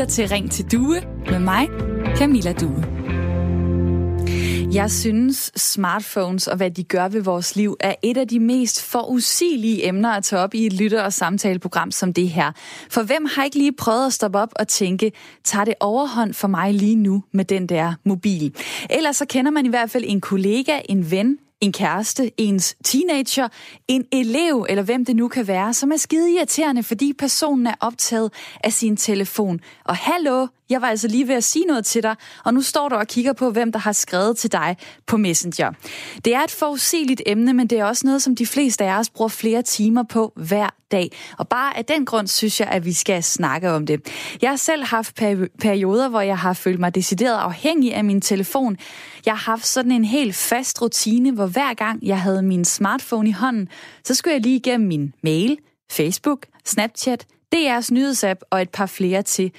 lytter til Ring til Due med mig, Camilla Due. Jeg synes, smartphones og hvad de gør ved vores liv er et af de mest forudsigelige emner at tage op i et lytter- og samtaleprogram som det her. For hvem har ikke lige prøvet at stoppe op og tænke, tager det overhånd for mig lige nu med den der mobil? Ellers så kender man i hvert fald en kollega, en ven, en kæreste, ens teenager, en elev eller hvem det nu kan være, som er skide irriterende, fordi personen er optaget af sin telefon. Og hallo, jeg var altså lige ved at sige noget til dig, og nu står du og kigger på, hvem der har skrevet til dig på Messenger. Det er et forudsigeligt emne, men det er også noget, som de fleste af os bruger flere timer på hver dag. Og bare af den grund synes jeg, at vi skal snakke om det. Jeg har selv haft perioder, hvor jeg har følt mig decideret afhængig af min telefon. Jeg har haft sådan en helt fast rutine, hvor hver gang jeg havde min smartphone i hånden, så skulle jeg lige igennem min mail, Facebook, Snapchat, DR's nyhedsapp og et par flere til.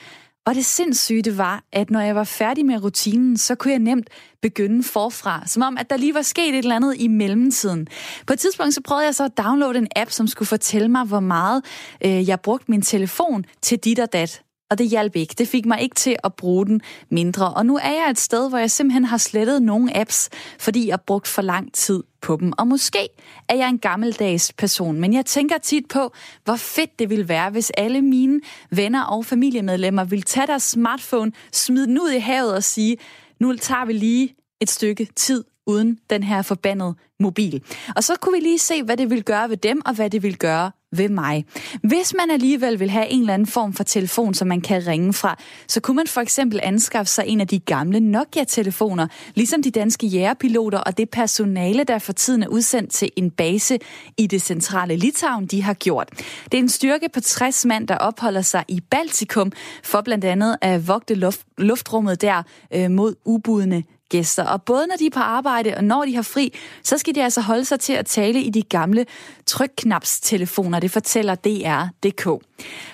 Og det sindssyge det var, at når jeg var færdig med rutinen, så kunne jeg nemt begynde forfra. Som om, at der lige var sket et eller andet i mellemtiden. På et tidspunkt så prøvede jeg så at downloade en app, som skulle fortælle mig, hvor meget øh, jeg brugte min telefon til dit og dat og det hjalp ikke. Det fik mig ikke til at bruge den mindre. Og nu er jeg et sted, hvor jeg simpelthen har slettet nogle apps, fordi jeg har brugt for lang tid på dem. Og måske er jeg en gammeldags person, men jeg tænker tit på, hvor fedt det ville være, hvis alle mine venner og familiemedlemmer ville tage deres smartphone, smide den ud i havet og sige, nu tager vi lige et stykke tid uden den her forbandede mobil. Og så kunne vi lige se, hvad det vil gøre ved dem, og hvad det vil gøre ved mig. Hvis man alligevel vil have en eller anden form for telefon, som man kan ringe fra, så kunne man for eksempel anskaffe sig en af de gamle Nokia-telefoner, ligesom de danske jægerpiloter og det personale, der for tiden er udsendt til en base i det centrale Litauen, de har gjort. Det er en styrke på 60 mand, der opholder sig i Baltikum for blandt andet at vogte luft, luftrummet der øh, mod ubudne gæster. Og både når de er på arbejde og når de har fri, så skal de altså holde sig til at tale i de gamle trykknapstelefoner. Det fortæller DR.dk.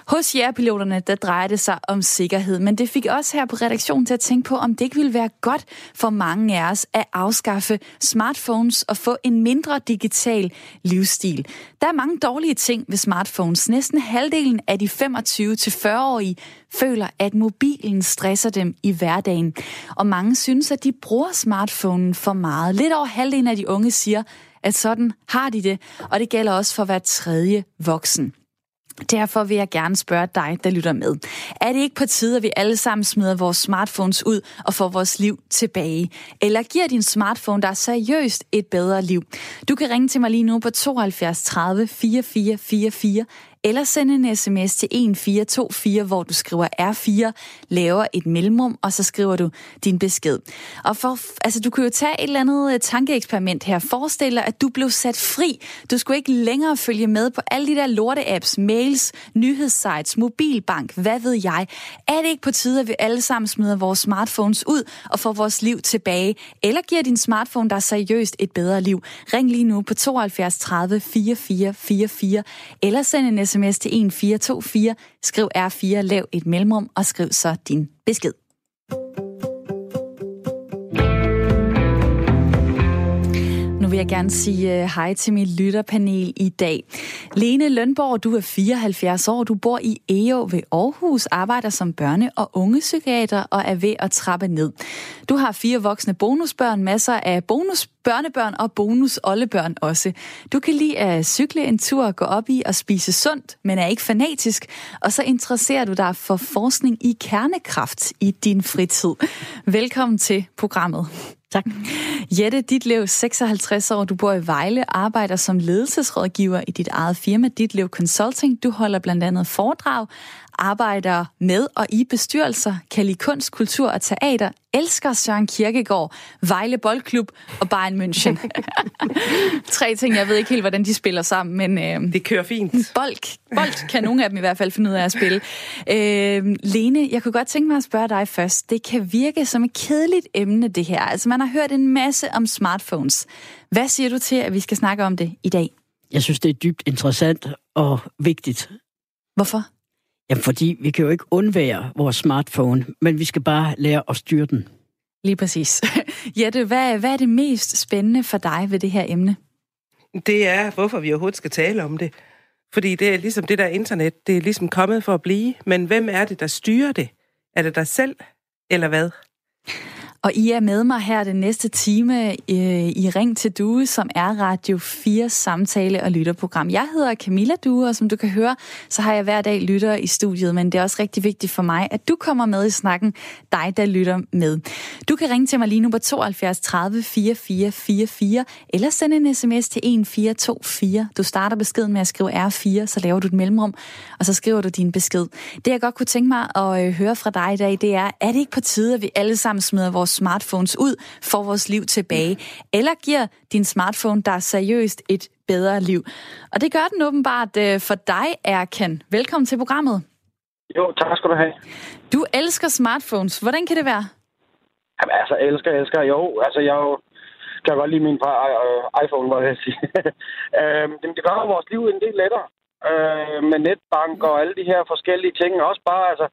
Hos jægerpiloterne, der drejer det sig om sikkerhed, men det fik også her på redaktionen til at tænke på, om det ikke ville være godt for mange af os at afskaffe smartphones og få en mindre digital livsstil. Der er mange dårlige ting ved smartphones. Næsten halvdelen af de 25-40-årige føler, at mobilen stresser dem i hverdagen. Og mange synes, at de bruger smartphonen for meget. Lidt over halvdelen af de unge siger, at sådan har de det, og det gælder også for hver tredje voksen. Derfor vil jeg gerne spørge dig, der lytter med. Er det ikke på tide, at vi alle sammen smider vores smartphones ud og får vores liv tilbage? Eller giver din smartphone dig seriøst et bedre liv? Du kan ringe til mig lige nu på 72 30 44 44 eller send en sms til 1424, hvor du skriver R4, laver et mellemrum, og så skriver du din besked. Og for, altså, du kan jo tage et eller andet øh, tankeeksperiment her. Forestil dig, at du blev sat fri. Du skulle ikke længere følge med på alle de der lorte-apps, mails, nyhedssites, mobilbank, hvad ved jeg. Er det ikke på tide, at vi alle sammen smider vores smartphones ud og får vores liv tilbage? Eller giver din smartphone dig seriøst et bedre liv? Ring lige nu på 72 30 44 44, eller send en sms til 1424, skriv R4, lav et mellemrum og skriv så din besked. Vil jeg gerne sige øh, hej til mit lytterpanel i dag. Lene Lønborg, du er 74 år, du bor i EO ved Aarhus, arbejder som børne- og ungepsykiater og er ved at trappe ned. Du har fire voksne bonusbørn, masser af bonus børnebørn og bonus oldebørn også. Du kan lide at cykle en tur, gå op i og spise sundt, men er ikke fanatisk, og så interesserer du dig for forskning i kernekraft i din fritid. Velkommen til programmet. Tak. Jette Ditlev, 56 år, du bor i Vejle, arbejder som ledelsesrådgiver i dit eget firma, Ditlev Consulting. Du holder blandt andet foredrag, arbejder med og i bestyrelser, kan lide kunst, kultur og teater, elsker Søren Kirkegaard, Vejle Boldklub og Bayern München. Tre ting, jeg ved ikke helt, hvordan de spiller sammen, men... Øh, det kører fint. Bold, bold kan nogle af dem i hvert fald finde ud af at spille. Øh, Lene, jeg kunne godt tænke mig at spørge dig først. Det kan virke som et kedeligt emne, det her. Altså, man har hørt en masse om smartphones. Hvad siger du til, at vi skal snakke om det i dag? Jeg synes, det er dybt interessant og vigtigt. Hvorfor? Jamen, fordi vi kan jo ikke undvære vores smartphone, men vi skal bare lære at styre den. Lige præcis. Jette, hvad, hvad er det mest spændende for dig ved det her emne? Det er, hvorfor vi overhovedet skal tale om det. Fordi det er ligesom det der internet, det er ligesom kommet for at blive. Men hvem er det, der styrer det Er det dig selv, eller hvad? Og I er med mig her den næste time øh, i Ring til Due, som er Radio 4 samtale- og lytterprogram. Jeg hedder Camilla Due, og som du kan høre, så har jeg hver dag lytter i studiet, men det er også rigtig vigtigt for mig, at du kommer med i snakken, dig der lytter med. Du kan ringe til mig lige nu på 72 30 44 44, eller sende en sms til 1424. Du starter beskeden med at skrive R4, så laver du et mellemrum, og så skriver du din besked. Det jeg godt kunne tænke mig at øh, høre fra dig i dag, det er, er det ikke på tide, at vi alle sammen smider vores smartphones ud, får vores liv tilbage? Eller giver din smartphone dig seriøst et bedre liv? Og det gør den åbenbart øh, for dig, Erkan. Velkommen til programmet. Jo, tak skal du have. Du elsker smartphones. Hvordan kan det være? Jamen, altså, elsker, elsker. Jo, altså, jeg jo, kan godt lide min uh, iPhone, hvad jeg sige. uh, det gør vores liv en del lettere. Uh, med netbank og alle de her forskellige ting. Også bare, altså,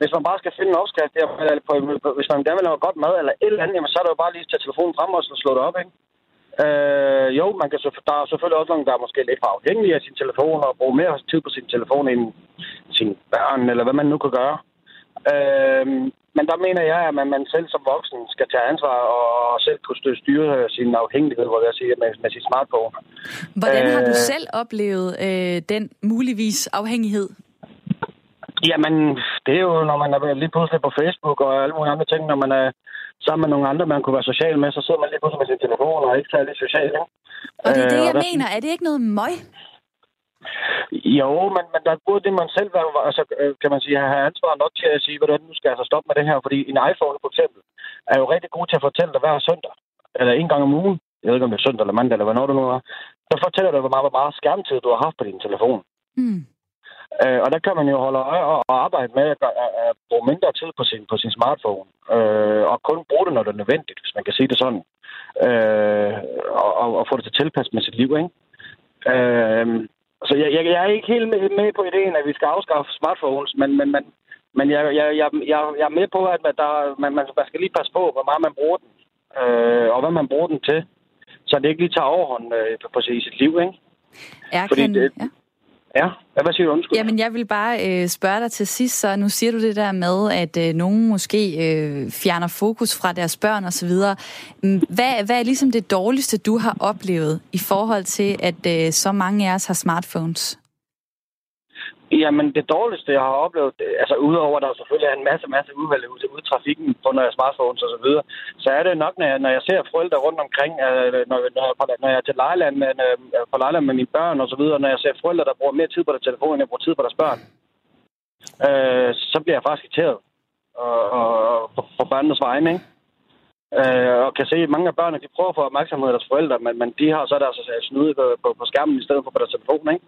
hvis man bare skal finde en opskrift, der, på, hvis man gerne vil lave godt mad eller et eller andet, jamen, så er det jo bare lige at tage telefonen frem og slå det op, ikke? Øh, jo, man kan, der er selvfølgelig også nogen, der er måske lidt for afhængige af sin telefon og bruger mere tid på sin telefon end sine børn, eller hvad man nu kan gøre. Øh, men der mener jeg, at man, man selv som voksen skal tage ansvar og selv kunne styre sin afhængighed, hvor jeg siger, med, med sin smartphone. Hvordan har du selv oplevet øh, den muligvis afhængighed? Jamen, det er jo, når man er lige pludselig på Facebook og alle mulige andre ting, når man er sammen med nogle andre, man kunne være social med, så sidder man lige pludselig med sin telefon og er ikke særlig social. Ikke? Og det er det, jeg øh, mener. Er det ikke noget møg? Jo, men, men der burde det man selv være, altså, øh, kan man sige, have ansvar nok til at sige, hvordan nu skal jeg altså stoppe med det her, fordi en iPhone for eksempel er jo rigtig god til at fortælle dig hver søndag, eller en gang om ugen, jeg ved ikke om det er søndag eller mandag, eller hvad det nu er, så fortæller dig, hvor meget, hvor meget skærmtid du har haft på din telefon. Mm. Øh, og der kan man jo holde øje og, arbejde med at, at, at bruge mindre tid på sin, på sin smartphone. Øh, og kun bruge det, når det er nødvendigt, hvis man kan sige det sådan. Øh, og, og, og få det til at tilpasse med sit liv, ikke? Øh, så jeg, jeg, jeg er ikke helt med, med på ideen, at vi skal afskaffe smartphones, men, men, men, men jeg, jeg, jeg, jeg, jeg er med på, at der, man, man, man skal lige passe på, hvor meget man bruger den, øh, og hvad man bruger den til, så det ikke lige tager overhånd øh, på, på sit liv, ikke? Er Fordi det, ja. Ja, hvad siger du? Undskyld. Jamen, jeg vil bare øh, spørge dig til sidst, så nu siger du det der med, at øh, nogen måske øh, fjerner fokus fra deres børn osv. Mm, hvad, hvad er ligesom det dårligste, du har oplevet i forhold til, at øh, så mange af os har smartphones? Jamen, det dårligste, jeg har oplevet, altså udover at der selvfølgelig er en masse, masse udvalg ud, i trafikken på når jeg smartphones og så videre, så er det nok, når jeg, når jeg ser forældre rundt omkring, øh, når, når, jeg, når jeg er til Lejland øh, på Lejland med mine børn og så videre, når jeg ser forældre, der bruger mere tid på deres telefon, end jeg bruger tid på deres børn, øh, så bliver jeg faktisk irriteret og, og, og på børnenes vegne, ikke? Øh, og kan se, at mange af børnene, de prøver at få opmærksomhed af deres forældre, men, men de har så deres øh, snude på, på, på skærmen i stedet for på deres telefon, ikke?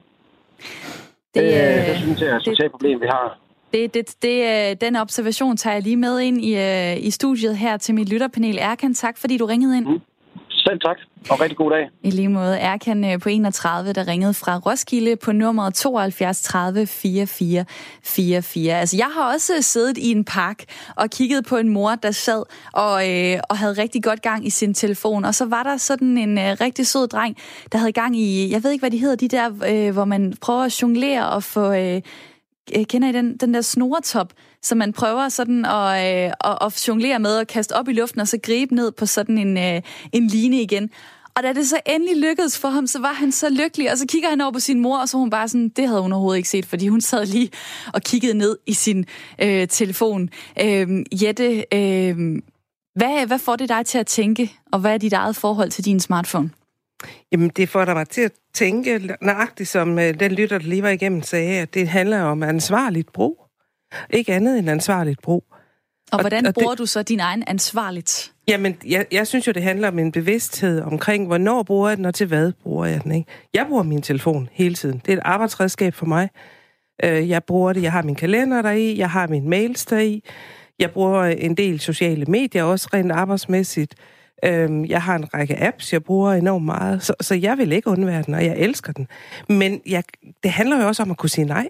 Det, det, øh, det synes jeg er et socialt problem, vi har. Det, det, det, øh, den observation tager jeg lige med ind i, øh, i studiet her til mit lytterpanel. Erkan, tak fordi du ringede ind. Mm. Selv tak, og rigtig god dag. I lige måde. Erkan øh, på 31, der ringede fra Roskilde på nummer 72 30 44 44. Altså, jeg har også øh, siddet i en park og kigget på en mor, der sad og, øh, og havde rigtig godt gang i sin telefon. Og så var der sådan en øh, rigtig sød dreng, der havde gang i, jeg ved ikke, hvad de hedder, de der, øh, hvor man prøver at jonglere og få... Øh, øh kender I den, den der snoretop, så man prøver sådan at, øh, at, at jonglere med og kaste op i luften, og så gribe ned på sådan en, øh, en line igen. Og da det så endelig lykkedes for ham, så var han så lykkelig, og så kigger han over på sin mor, og så hun bare sådan, det havde hun overhovedet ikke set, fordi hun sad lige og kiggede ned i sin øh, telefon. Øh, Jette, øh, hvad, hvad får det dig til at tænke, og hvad er dit eget forhold til din smartphone? Jamen, det får dig mig til at tænke nøjagtigt, som øh, den lytter, der lige var igennem, sagde, at det handler om ansvarligt brug. Ikke andet end ansvarligt brug. Og, og hvordan og bruger det, du så din egen ansvarligt? Jamen, jeg, jeg synes jo, det handler om en bevidsthed omkring, hvornår bruger jeg den, og til hvad bruger jeg den. Ikke? Jeg bruger min telefon hele tiden. Det er et arbejdsredskab for mig. Øh, jeg bruger det, jeg har min kalender deri, jeg har min mails deri, jeg bruger en del sociale medier, også rent arbejdsmæssigt. Øhm, jeg har en række apps, jeg bruger enormt meget, så, så jeg vil ikke undvære den, og jeg elsker den. Men jeg, det handler jo også om at kunne sige nej.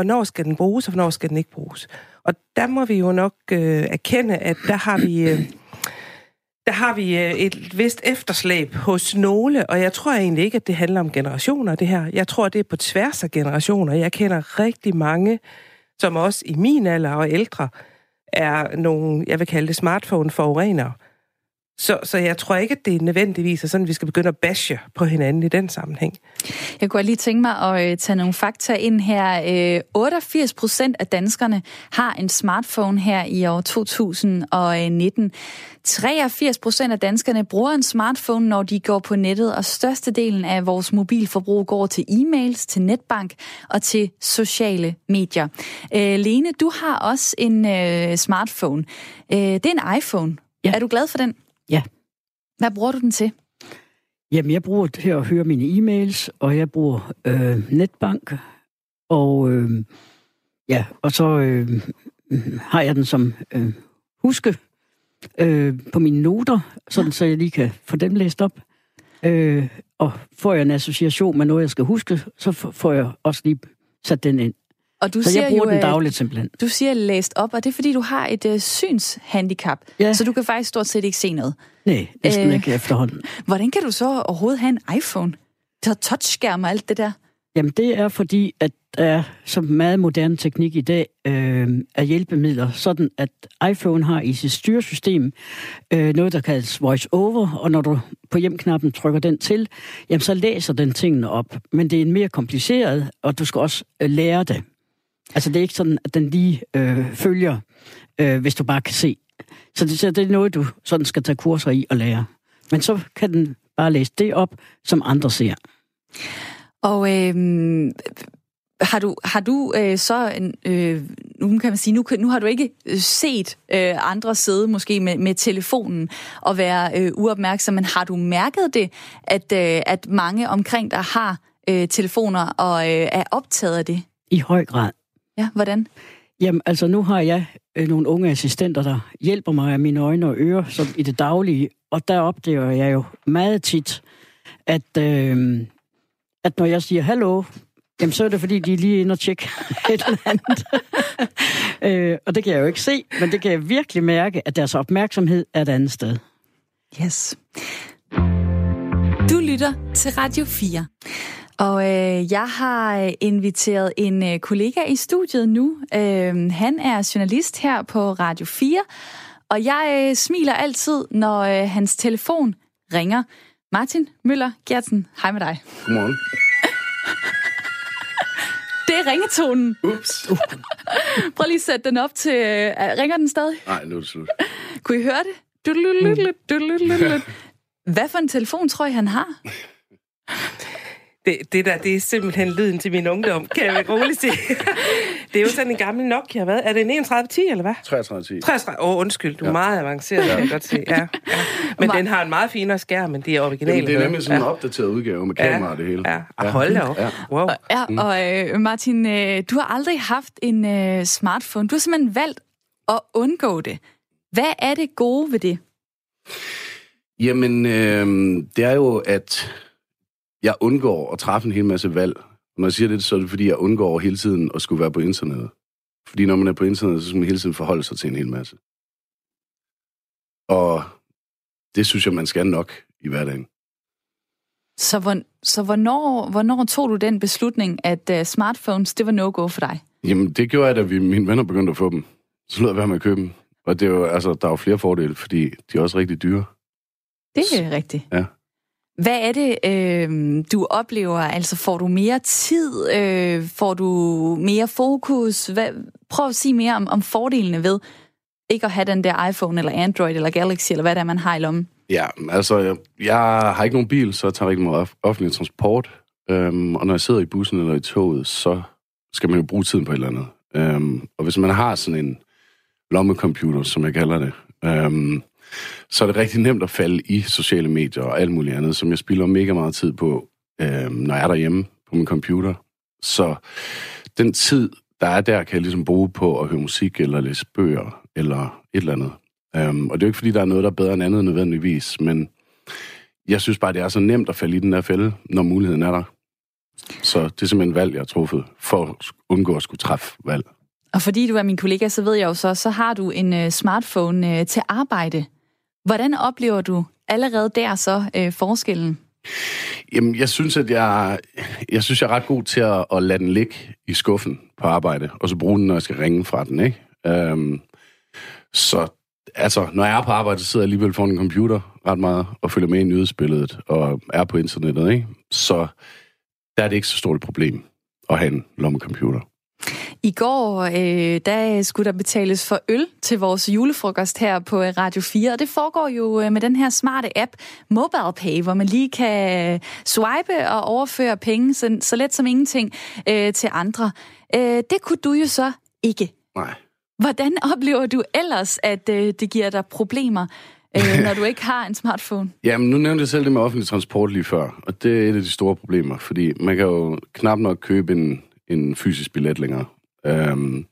Hvornår skal den bruges, og hvornår skal den ikke bruges? Og der må vi jo nok øh, erkende, at der har vi... Øh, der har vi øh, et vist efterslæb hos nogle, og jeg tror egentlig ikke, at det handler om generationer, det her. Jeg tror, det er på tværs af generationer. Jeg kender rigtig mange, som også i min alder og ældre, er nogle, jeg vil kalde det smartphone-forurenere. Så, så jeg tror ikke, at det er nødvendigvis er sådan, at vi skal begynde at bashe på hinanden i den sammenhæng. Jeg kunne lige tænke mig at øh, tage nogle fakta ind her. 88 øh, procent af danskerne har en smartphone her i år 2019. 83 procent af danskerne bruger en smartphone, når de går på nettet, og størstedelen af vores mobilforbrug går til e-mails, til netbank og til sociale medier. Øh, Lene, du har også en smartphone. det er en iPhone. Ja. Er du glad for den? Ja. Hvad bruger du den til? Jamen, jeg bruger det til at høre mine e-mails, og jeg bruger øh, netbank, og øh, ja, og så øh, har jeg den som øh, huske øh, på mine noter, sådan så jeg lige kan få dem læst op. Øh, og får jeg en association med noget, jeg skal huske, så får jeg også lige sat den ind. Og du så siger jeg bruger jo, den dagligt simpelthen. Du siger læst op, og det er fordi, du har et uh, synshandicap, ja. så du kan faktisk stort set ikke se noget. Nej, næsten øh, ikke efterhånden. Hvordan kan du så overhovedet have en iPhone? Det har touchskærm og alt det der. Jamen det er fordi, at der er så meget moderne teknik i dag øh, af hjælpemidler, sådan at iPhone har i sit styresystem øh, noget, der kaldes voice over, og når du på hjemknappen trykker den til, jamen så læser den tingene op. Men det er en mere kompliceret, og du skal også øh, lære det. Altså det er ikke sådan, at den lige øh, følger, øh, hvis du bare kan se. Så det, så det er noget, du sådan skal tage kurser i og lære. Men så kan den bare læse det op, som andre ser. Og øh, har du, har du øh, så, en, øh, nu kan man sige, nu, nu har du ikke øh, set øh, andre sidde måske med, med telefonen og være øh, uopmærksom, men har du mærket det, at, øh, at mange omkring dig har øh, telefoner og øh, er optaget af det? I høj grad. Ja, hvordan? Jamen, altså nu har jeg øh, nogle unge assistenter, der hjælper mig af mine øjne og ører som i det daglige, og der opdager jeg jo meget tit, at, øh, at når jeg siger hallo, jamen så er det fordi, de er lige inde og tjekke et eller andet. øh, og det kan jeg jo ikke se, men det kan jeg virkelig mærke, at deres opmærksomhed er et andet sted. Yes. Du lytter til Radio 4. Og øh, jeg har inviteret en øh, kollega i studiet nu. Øh, han er journalist her på Radio 4, og jeg øh, smiler altid, når øh, hans telefon ringer. Martin Møller Gertsen, hej med dig. Godmorgen. Det er ringetonen. Ups. Prøv lige at sætte den op til... Øh, ringer den stadig? Nej, nu er det slut. Kunne I høre det? Hvad for en telefon tror I, han har? Det, det der, det er simpelthen lyden til min ungdom, kan jeg roligt sige. det er jo sådan en gammel Nokia, hvad? Er det en 3110, eller hvad? 3310. 33, åh, oh, undskyld, du er ja. meget avanceret, ja. kan jeg godt se. Ja, ja. Men den har en meget finere skærm, end de er originale. Jamen, det er nemlig sådan en ja. opdateret udgave med kamera ja. og det hele. Ja, ja. hold da op. Ja. Wow. Ja, mm. og øh, Martin, øh, du har aldrig haft en øh, smartphone. Du har simpelthen valgt at undgå det. Hvad er det gode ved det? Jamen, øh, det er jo, at jeg undgår at træffe en hel masse valg. Når jeg siger det, så er det fordi, jeg undgår hele tiden at skulle være på internettet. Fordi når man er på internettet, så skal man hele tiden forholde sig til en hel masse. Og det synes jeg, man skal nok i hverdagen. Så, hvor, så hvornår, hvornår tog du den beslutning, at uh, smartphones, det var no-go for dig? Jamen, det gjorde jeg, da vi, mine venner begyndte at få dem. Så lød jeg være med at købe dem. Og det er jo, altså, der er jo flere fordele, fordi de er også rigtig dyre. Det er rigtigt. Ja. Hvad er det, øh, du oplever? Altså, får du mere tid? Øh, får du mere fokus? Hvad, prøv at sige mere om, om fordelene ved ikke at have den der iPhone, eller Android, eller Galaxy, eller hvad det er, man har i lommen. Ja, altså, jeg, jeg har ikke nogen bil, så jeg tager rigtig meget offentlig transport. Øhm, og når jeg sidder i bussen eller i toget, så skal man jo bruge tiden på et eller andet. Øhm, og hvis man har sådan en lommecomputer, som jeg kalder det, øhm, så er det rigtig nemt at falde i sociale medier og alt muligt andet, som jeg spilder mega meget tid på, øh, når jeg er derhjemme på min computer. Så den tid, der er der, kan jeg ligesom bruge på at høre musik, eller læse bøger, eller et eller andet. Um, og det er jo ikke, fordi der er noget, der er bedre end andet nødvendigvis, men jeg synes bare, det er så nemt at falde i den der fælde, når muligheden er der. Så det er simpelthen valg, jeg har truffet, for at undgå at skulle træffe valg. Og fordi du er min kollega, så ved jeg jo så, så har du en uh, smartphone uh, til arbejde. Hvordan oplever du allerede der så øh, forskellen? Jamen, jeg synes, at jeg, jeg synes, jeg er ret god til at, at lade den ligge i skuffen på arbejde, og så bruge den, når jeg skal ringe fra den, ikke? Øhm, Så altså, når jeg er på arbejde, så sidder jeg alligevel foran en computer ret meget og følger med i nyhedsbilledet og er på internettet, ikke? Så der er det ikke så stort et problem at have en lommecomputer. I går, øh, der skulle der betales for øl til vores julefrokost her på øh, Radio 4, og det foregår jo øh, med den her smarte app MobilePay, hvor man lige kan swipe og overføre penge så, så let som ingenting øh, til andre. Øh, det kunne du jo så ikke. Nej. Hvordan oplever du ellers, at øh, det giver dig problemer, øh, når du ikke har en smartphone? Jamen, nu nævnte jeg selv det med offentlig transport lige før, og det er et af de store problemer, fordi man kan jo knap nok købe en, en fysisk billet længere. Øhm,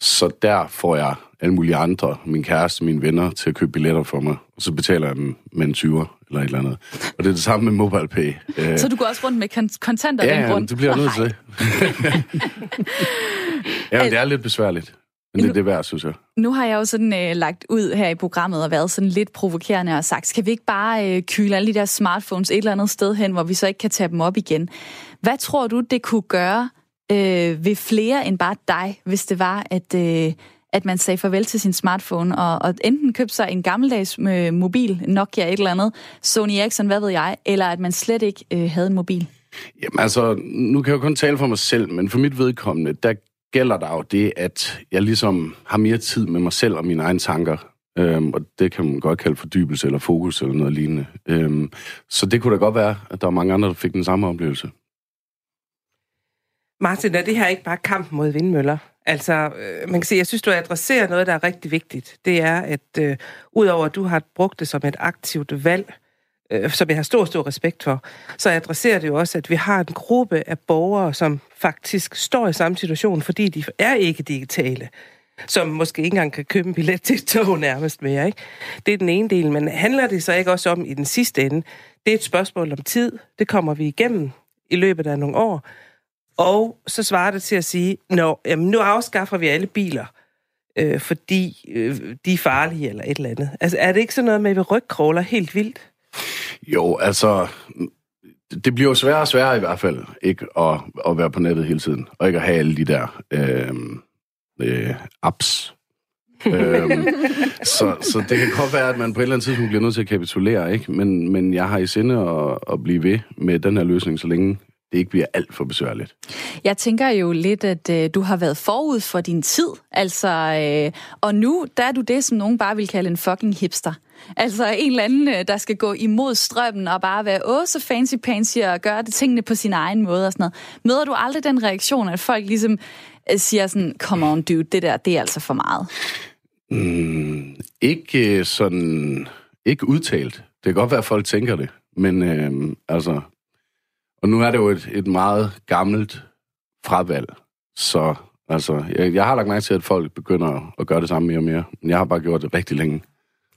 så der får jeg alle mulige andre, min kæreste, mine venner, til at købe billetter for mig, og så betaler jeg dem med en 20'er eller et eller andet. Og det er det samme med MobilePay. Så du går også rundt med kontanter ja, den Ja, rundt? det bliver jeg nødt til. ja, det er lidt besværligt. Men det er det værd, synes jeg. Nu har jeg jo sådan øh, lagt ud her i programmet og været sådan lidt provokerende og sagt, skal vi ikke bare øh, kyle alle de der smartphones et eller andet sted hen, hvor vi så ikke kan tage dem op igen? Hvad tror du, det kunne gøre øh, ved flere end bare dig, hvis det var, at, øh, at man sagde farvel til sin smartphone og, og enten købte sig en gammeldags øh, mobil, Nokia et eller andet, Sony Ericsson, hvad ved jeg, eller at man slet ikke øh, havde en mobil? Jamen altså, nu kan jeg jo kun tale for mig selv, men for mit vedkommende, der gælder der jo det, at jeg ligesom har mere tid med mig selv og mine egne tanker. Øhm, og det kan man godt kalde fordybelse eller fokus eller noget lignende. Øhm, så det kunne da godt være, at der var mange andre, der fik den samme oplevelse. Martin, er det her ikke bare kamp mod vindmøller? Altså, øh, man kan sige, jeg synes, du adresserer noget, der er rigtig vigtigt. Det er, at øh, udover at du har brugt det som et aktivt valg, øh, som jeg har stor, stor respekt for, så adresserer det jo også, at vi har en gruppe af borgere, som faktisk står i samme situation, fordi de er ikke digitale som måske ikke engang kan købe en billet til et tog nærmest mere. Ikke? Det er den ene del, men handler det så ikke også om i den sidste ende? Det er et spørgsmål om tid. Det kommer vi igennem i løbet af nogle år. Og så svarer det til at sige, Nå, jamen, nu afskaffer vi alle biler, øh, fordi øh, de er farlige eller et eller andet. Altså, er det ikke sådan noget med, at vi rygkråler helt vildt? Jo, altså, det bliver jo sværere og sværere i hvert fald, ikke at, at være på nettet hele tiden, og ikke at have alle de der øh, øh, apps. øhm, så, så det kan godt være, at man på et eller andet tidspunkt bliver nødt til at kapitulere, ikke? Men, men jeg har i sinde at, at blive ved med den her løsning, så længe det ikke bliver alt for besværligt. Jeg tænker jo lidt, at øh, du har været forud for din tid, altså, øh, og nu der er du det, som nogen bare vil kalde en fucking hipster. Altså en eller anden, øh, der skal gå imod strømmen og bare være åh så fancy pansy og gøre det tingene på sin egen måde og sådan noget. Møder du aldrig den reaktion, at folk ligesom øh, siger sådan, come on dude, det der, det er altså for meget? Mm, ikke sådan, ikke udtalt. Det kan godt være, at folk tænker det, men øh, altså, og nu er det jo et, et meget gammelt fravalg, så altså, jeg, jeg har lagt mærke til, at folk begynder at gøre det samme mere og mere, men jeg har bare gjort det rigtig længe.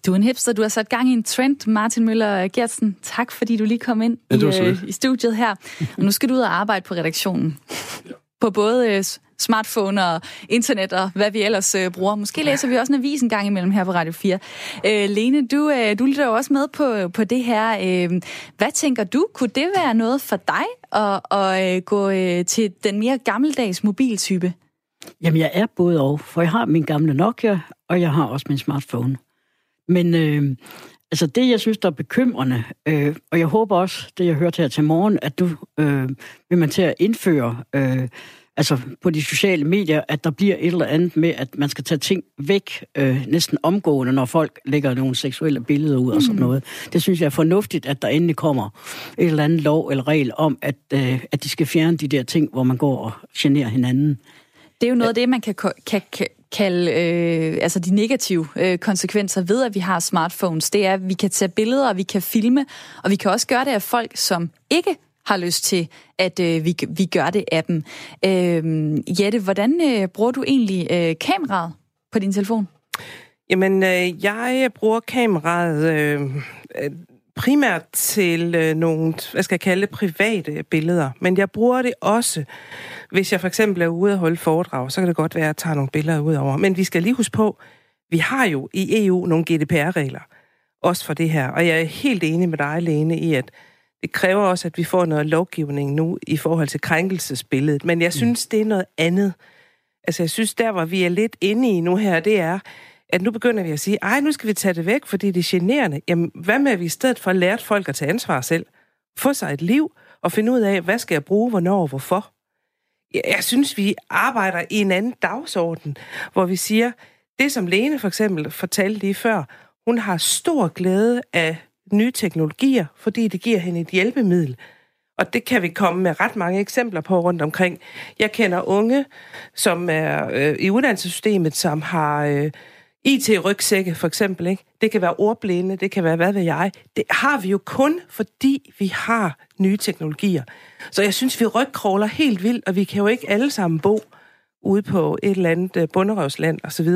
Du er en hipster, du har sat gang i en trend, Martin Møller Gertsen. Tak, fordi du lige kom ind ja, i, øh, i studiet her. Og nu skal du ud og arbejde på redaktionen. Ja. På både øh, smartphone og internet og hvad vi ellers øh, bruger. Måske læser vi også en avis en gang imellem her på Radio 4. Øh, Lene, du, øh, du lytter jo også med på, på det her. Øh, hvad tænker du? Kunne det være noget for dig at, at øh, gå øh, til den mere gammeldags mobiltype? Jamen, jeg er både og, for jeg har min gamle Nokia, og jeg har også min smartphone. Men øh, altså det, jeg synes, der er bekymrende, øh, og jeg håber også, det jeg hørte her til morgen, at du øh, vil man til at indføre, øh, altså på de sociale medier, at der bliver et eller andet med, at man skal tage ting væk øh, næsten omgående, når folk lægger nogle seksuelle billeder ud og sådan noget. Det synes jeg er fornuftigt, at der endelig kommer et eller andet lov eller regel om, at, øh, at de skal fjerne de der ting, hvor man går og generer hinanden. Det er jo noget af det, man kan, kan, kan kalde øh, altså de negative øh, konsekvenser ved, at vi har smartphones. Det er, at vi kan tage billeder, og vi kan filme, og vi kan også gøre det af folk, som ikke har lyst til, at øh, vi, vi gør det af dem. Øh, Jette, hvordan øh, bruger du egentlig øh, kameraet på din telefon? Jamen, øh, jeg bruger kameraet øh, primært til øh, nogle, hvad skal jeg kalde private billeder. Men jeg bruger det også, hvis jeg for eksempel er ude og holde foredrag, så kan det godt være, at jeg tager nogle billeder ud over. Men vi skal lige huske på, vi har jo i EU nogle GDPR-regler, også for det her. Og jeg er helt enig med dig, Lene, i, at det kræver også, at vi får noget lovgivning nu i forhold til krænkelsesbilledet. Men jeg synes, det er noget andet. Altså, jeg synes, der hvor vi er lidt inde i nu her, det er, at nu begynder vi at sige, ej, nu skal vi tage det væk, fordi det er generende. Jamen, hvad med, at vi i stedet for lært folk at tage ansvar selv? Få sig et liv og finde ud af, hvad skal jeg bruge, hvornår og hvorfor? Jeg synes, vi arbejder i en anden dagsorden, hvor vi siger, det som Lene for eksempel fortalte lige før, hun har stor glæde af nye teknologier, fordi det giver hende et hjælpemiddel. Og det kan vi komme med ret mange eksempler på rundt omkring. Jeg kender unge, som er øh, i uddannelsessystemet, som har øh, IT-rygsække for eksempel. Ikke? Det kan være ordblinde, det kan være hvad ved jeg. Det har vi jo kun, fordi vi har nye teknologier. Så jeg synes, vi rygkråler helt vildt, og vi kan jo ikke alle sammen bo ude på et eller andet øh, bunderøvsland osv.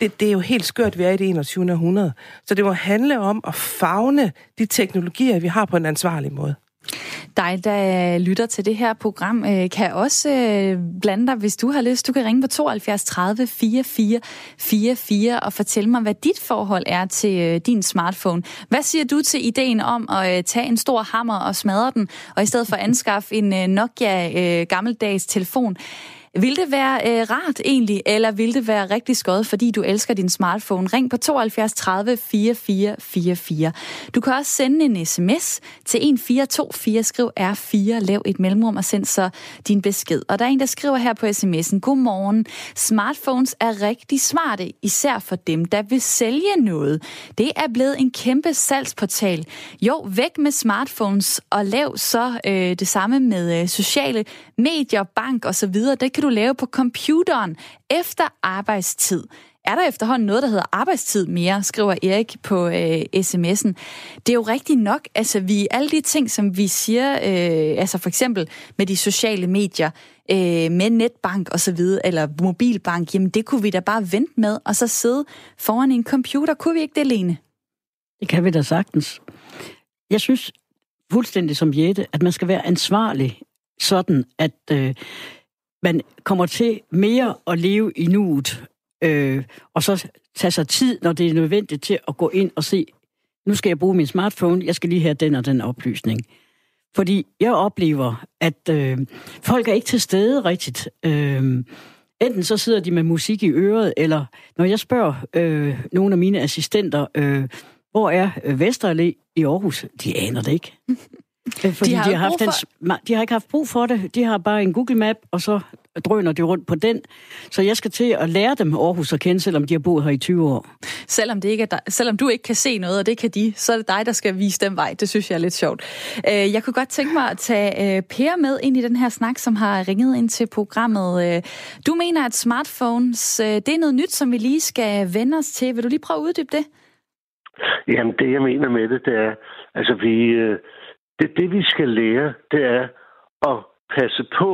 Det, det er jo helt skørt, vi er i det 21. århundrede. Så det må handle om at fagne de teknologier, vi har på en ansvarlig måde. Dig, der lytter til det her program, øh, kan også øh, blande dig, hvis du har lyst. Du kan ringe på 72 30 44 44 og fortælle mig, hvad dit forhold er til øh, din smartphone. Hvad siger du til ideen om at tage en stor hammer og smadre den, og i stedet for anskaffe en Nokia gammeldags telefon? Vil det være øh, rart egentlig, eller vil det være rigtig skød, fordi du elsker din smartphone? Ring på 72 30 44 44. Du kan også sende en sms til 1424, skriv R4, lav et mellemrum og send så din besked. Og der er en, der skriver her på sms'en, Godmorgen. Smartphones er rigtig smarte, især for dem, der vil sælge noget. Det er blevet en kæmpe salgsportal. Jo, væk med smartphones og lav så øh, det samme med øh, sociale medier, bank osv. Det kan du lave på computeren efter arbejdstid. Er der efterhånden noget, der hedder arbejdstid mere, skriver Erik på øh, sms'en. Det er jo rigtigt nok, altså vi, alle de ting, som vi siger, øh, altså for eksempel med de sociale medier, øh, med netbank og så videre, eller mobilbank, jamen det kunne vi da bare vente med, og så sidde foran en computer. Kunne vi ikke det, Lene? Det kan vi da sagtens. Jeg synes fuldstændig som Jette, at man skal være ansvarlig, sådan at øh, man kommer til mere at leve i nuet, øh, og så tage sig tid, når det er nødvendigt til at gå ind og se, nu skal jeg bruge min smartphone, jeg skal lige have den og den oplysning. Fordi jeg oplever, at øh, folk er ikke til stede rigtigt. Øh, enten så sidder de med musik i øret, eller når jeg spørger øh, nogle af mine assistenter, øh, hvor er øh, Vesterallé i Aarhus? De aner det ikke. Øh, fordi de har, de har, haft for... en, de har ikke haft brug for det. De har bare en Google Map, og så drøner de rundt på den. Så jeg skal til at lære dem Aarhus at kende, selvom de har boet her i 20 år. Selvom, det ikke er dig, selvom du ikke kan se noget, og det kan de, så er det dig, der skal vise dem vej. Det synes jeg er lidt sjovt. Øh, jeg kunne godt tænke mig at tage øh, Per med ind i den her snak, som har ringet ind til programmet. Du mener, at smartphones, det er noget nyt, som vi lige skal vende os til. Vil du lige prøve at uddybe det? Jamen, det jeg mener med det, det er, altså vi, det, det vi skal lære, det er at passe på,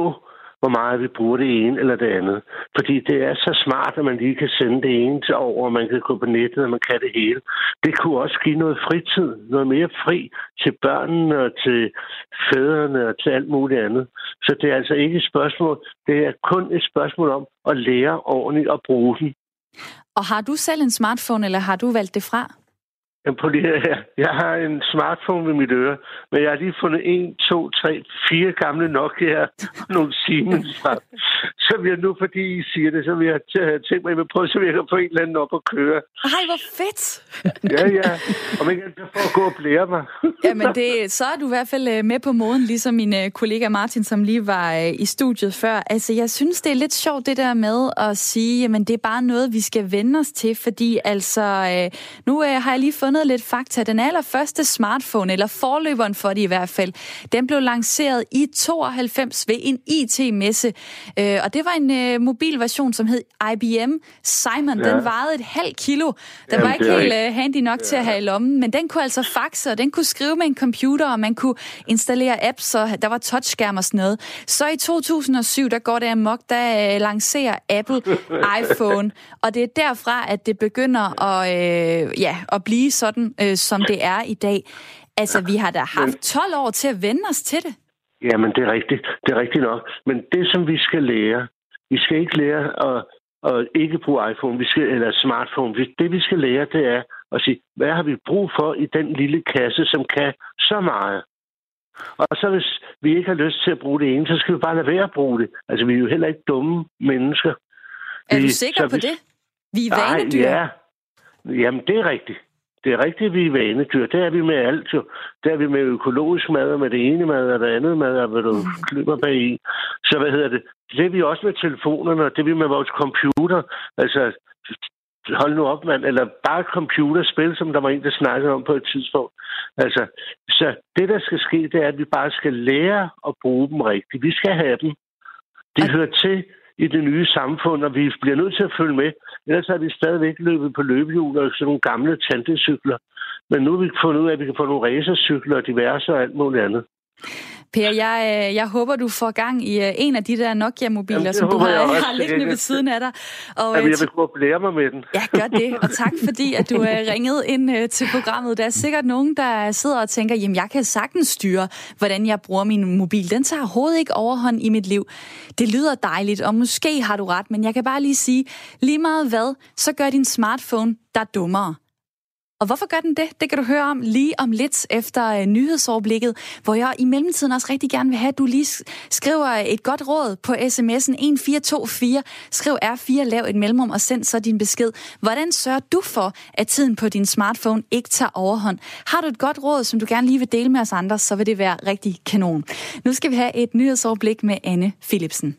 hvor meget vi bruger det ene eller det andet. Fordi det er så smart, at man lige kan sende det ene til over, og man kan gå på nettet, og man kan det hele. Det kunne også give noget fritid, noget mere fri til børnene og til fædrene og til alt muligt andet. Så det er altså ikke et spørgsmål, det er kun et spørgsmål om at lære ordentligt at bruge den. Og har du selv en smartphone, eller har du valgt det fra? På det her. Jeg har en smartphone ved mit øre, men jeg har lige fundet en, to, tre, fire gamle Nokia nogle Siemens vi nu, fordi I siger det, så vil jeg tænke mig, at prøve, så vil jeg få en eller anden op at køre. Ej, hvor fedt! ja, ja. Om ikke jeg får at gå og blære mig. Jamen, det, så er du i hvert fald øh, med på måden, ligesom min øh, kollega Martin, som lige var øh, i studiet før. Altså, jeg synes, det er lidt sjovt, det der med at sige, at det er bare noget, vi skal vende os til, fordi altså, nu har jeg lige fundet lidt fakta. Den allerførste smartphone, eller forløberen for det i hvert fald, den blev lanceret i 92 ved en IT-messe. Og det var en mobilversion, som hed IBM Simon. Ja. Den vejede et halvt kilo. Den Jamen, var ikke helt handy nok ja. til at have i lommen, men den kunne altså faxe, og den kunne skrive med en computer, og man kunne installere apps, og der var touchskærm og sådan noget. Så i 2007, der går det amok, der øh, lancerer Apple iPhone, og det er derfra, at det begynder at, øh, ja, at blive sådan, øh, som det er i dag. Altså, vi har da haft 12 år til at vende os til det. Jamen, det er rigtigt. Det er rigtigt nok. Men det, som vi skal lære, vi skal ikke lære at, at ikke bruge iPhone vi skal, eller smartphone. Det, vi skal lære, det er og sige, hvad har vi brug for i den lille kasse, som kan så meget? Og så hvis vi ikke har lyst til at bruge det ene, så skal vi bare lade være at bruge det. Altså, vi er jo heller ikke dumme mennesker. Er vi, du sikker på vi, det? Vi er vanedyr. ja. Jamen, det er rigtigt. Det er rigtigt, at vi er vanedyr. Det er vi med alt jo. Det er vi med økologisk mad, og med det ene mad, og det andet mad, og hvad du klipper bag i. Så hvad hedder det? Det er vi også med telefonerne, og det er vi med vores computer. Altså, hold nu op, mand. Eller bare computerspil, som der var en, der snakkede om på et tidspunkt. Altså, så det, der skal ske, det er, at vi bare skal lære at bruge dem rigtigt. Vi skal have dem. De hører til i det nye samfund, og vi bliver nødt til at følge med. Ellers har vi stadigvæk løbet på løbehjul og sådan nogle gamle tantecykler. Men nu har vi fundet ud af, at vi kan få nogle racercykler og diverse og alt muligt andet. Per, jeg, øh, jeg håber, du får gang i øh, en af de der Nokia-mobiler, som du har, har liggende ved siden af dig. Og, Jamen, jeg vil kunne blære mig med den. Ja, gør det. Og tak, fordi at du er ringet ind til programmet. Der er sikkert nogen, der sidder og tænker, jamen, jeg kan sagtens styre, hvordan jeg bruger min mobil. Den tager overhovedet ikke overhånd i mit liv. Det lyder dejligt, og måske har du ret, men jeg kan bare lige sige, lige meget hvad, så gør din smartphone dig dummere. Og hvorfor gør den det? Det kan du høre om lige om lidt efter øh, nyhedsoverblikket, hvor jeg i mellemtiden også rigtig gerne vil have, at du lige skriver et godt råd på sms'en 1424. Skriv R4, lav et mellemrum og send så din besked. Hvordan sørger du for, at tiden på din smartphone ikke tager overhånd? Har du et godt råd, som du gerne lige vil dele med os andre, så vil det være rigtig kanon. Nu skal vi have et nyhedsoverblik med Anne Philipsen.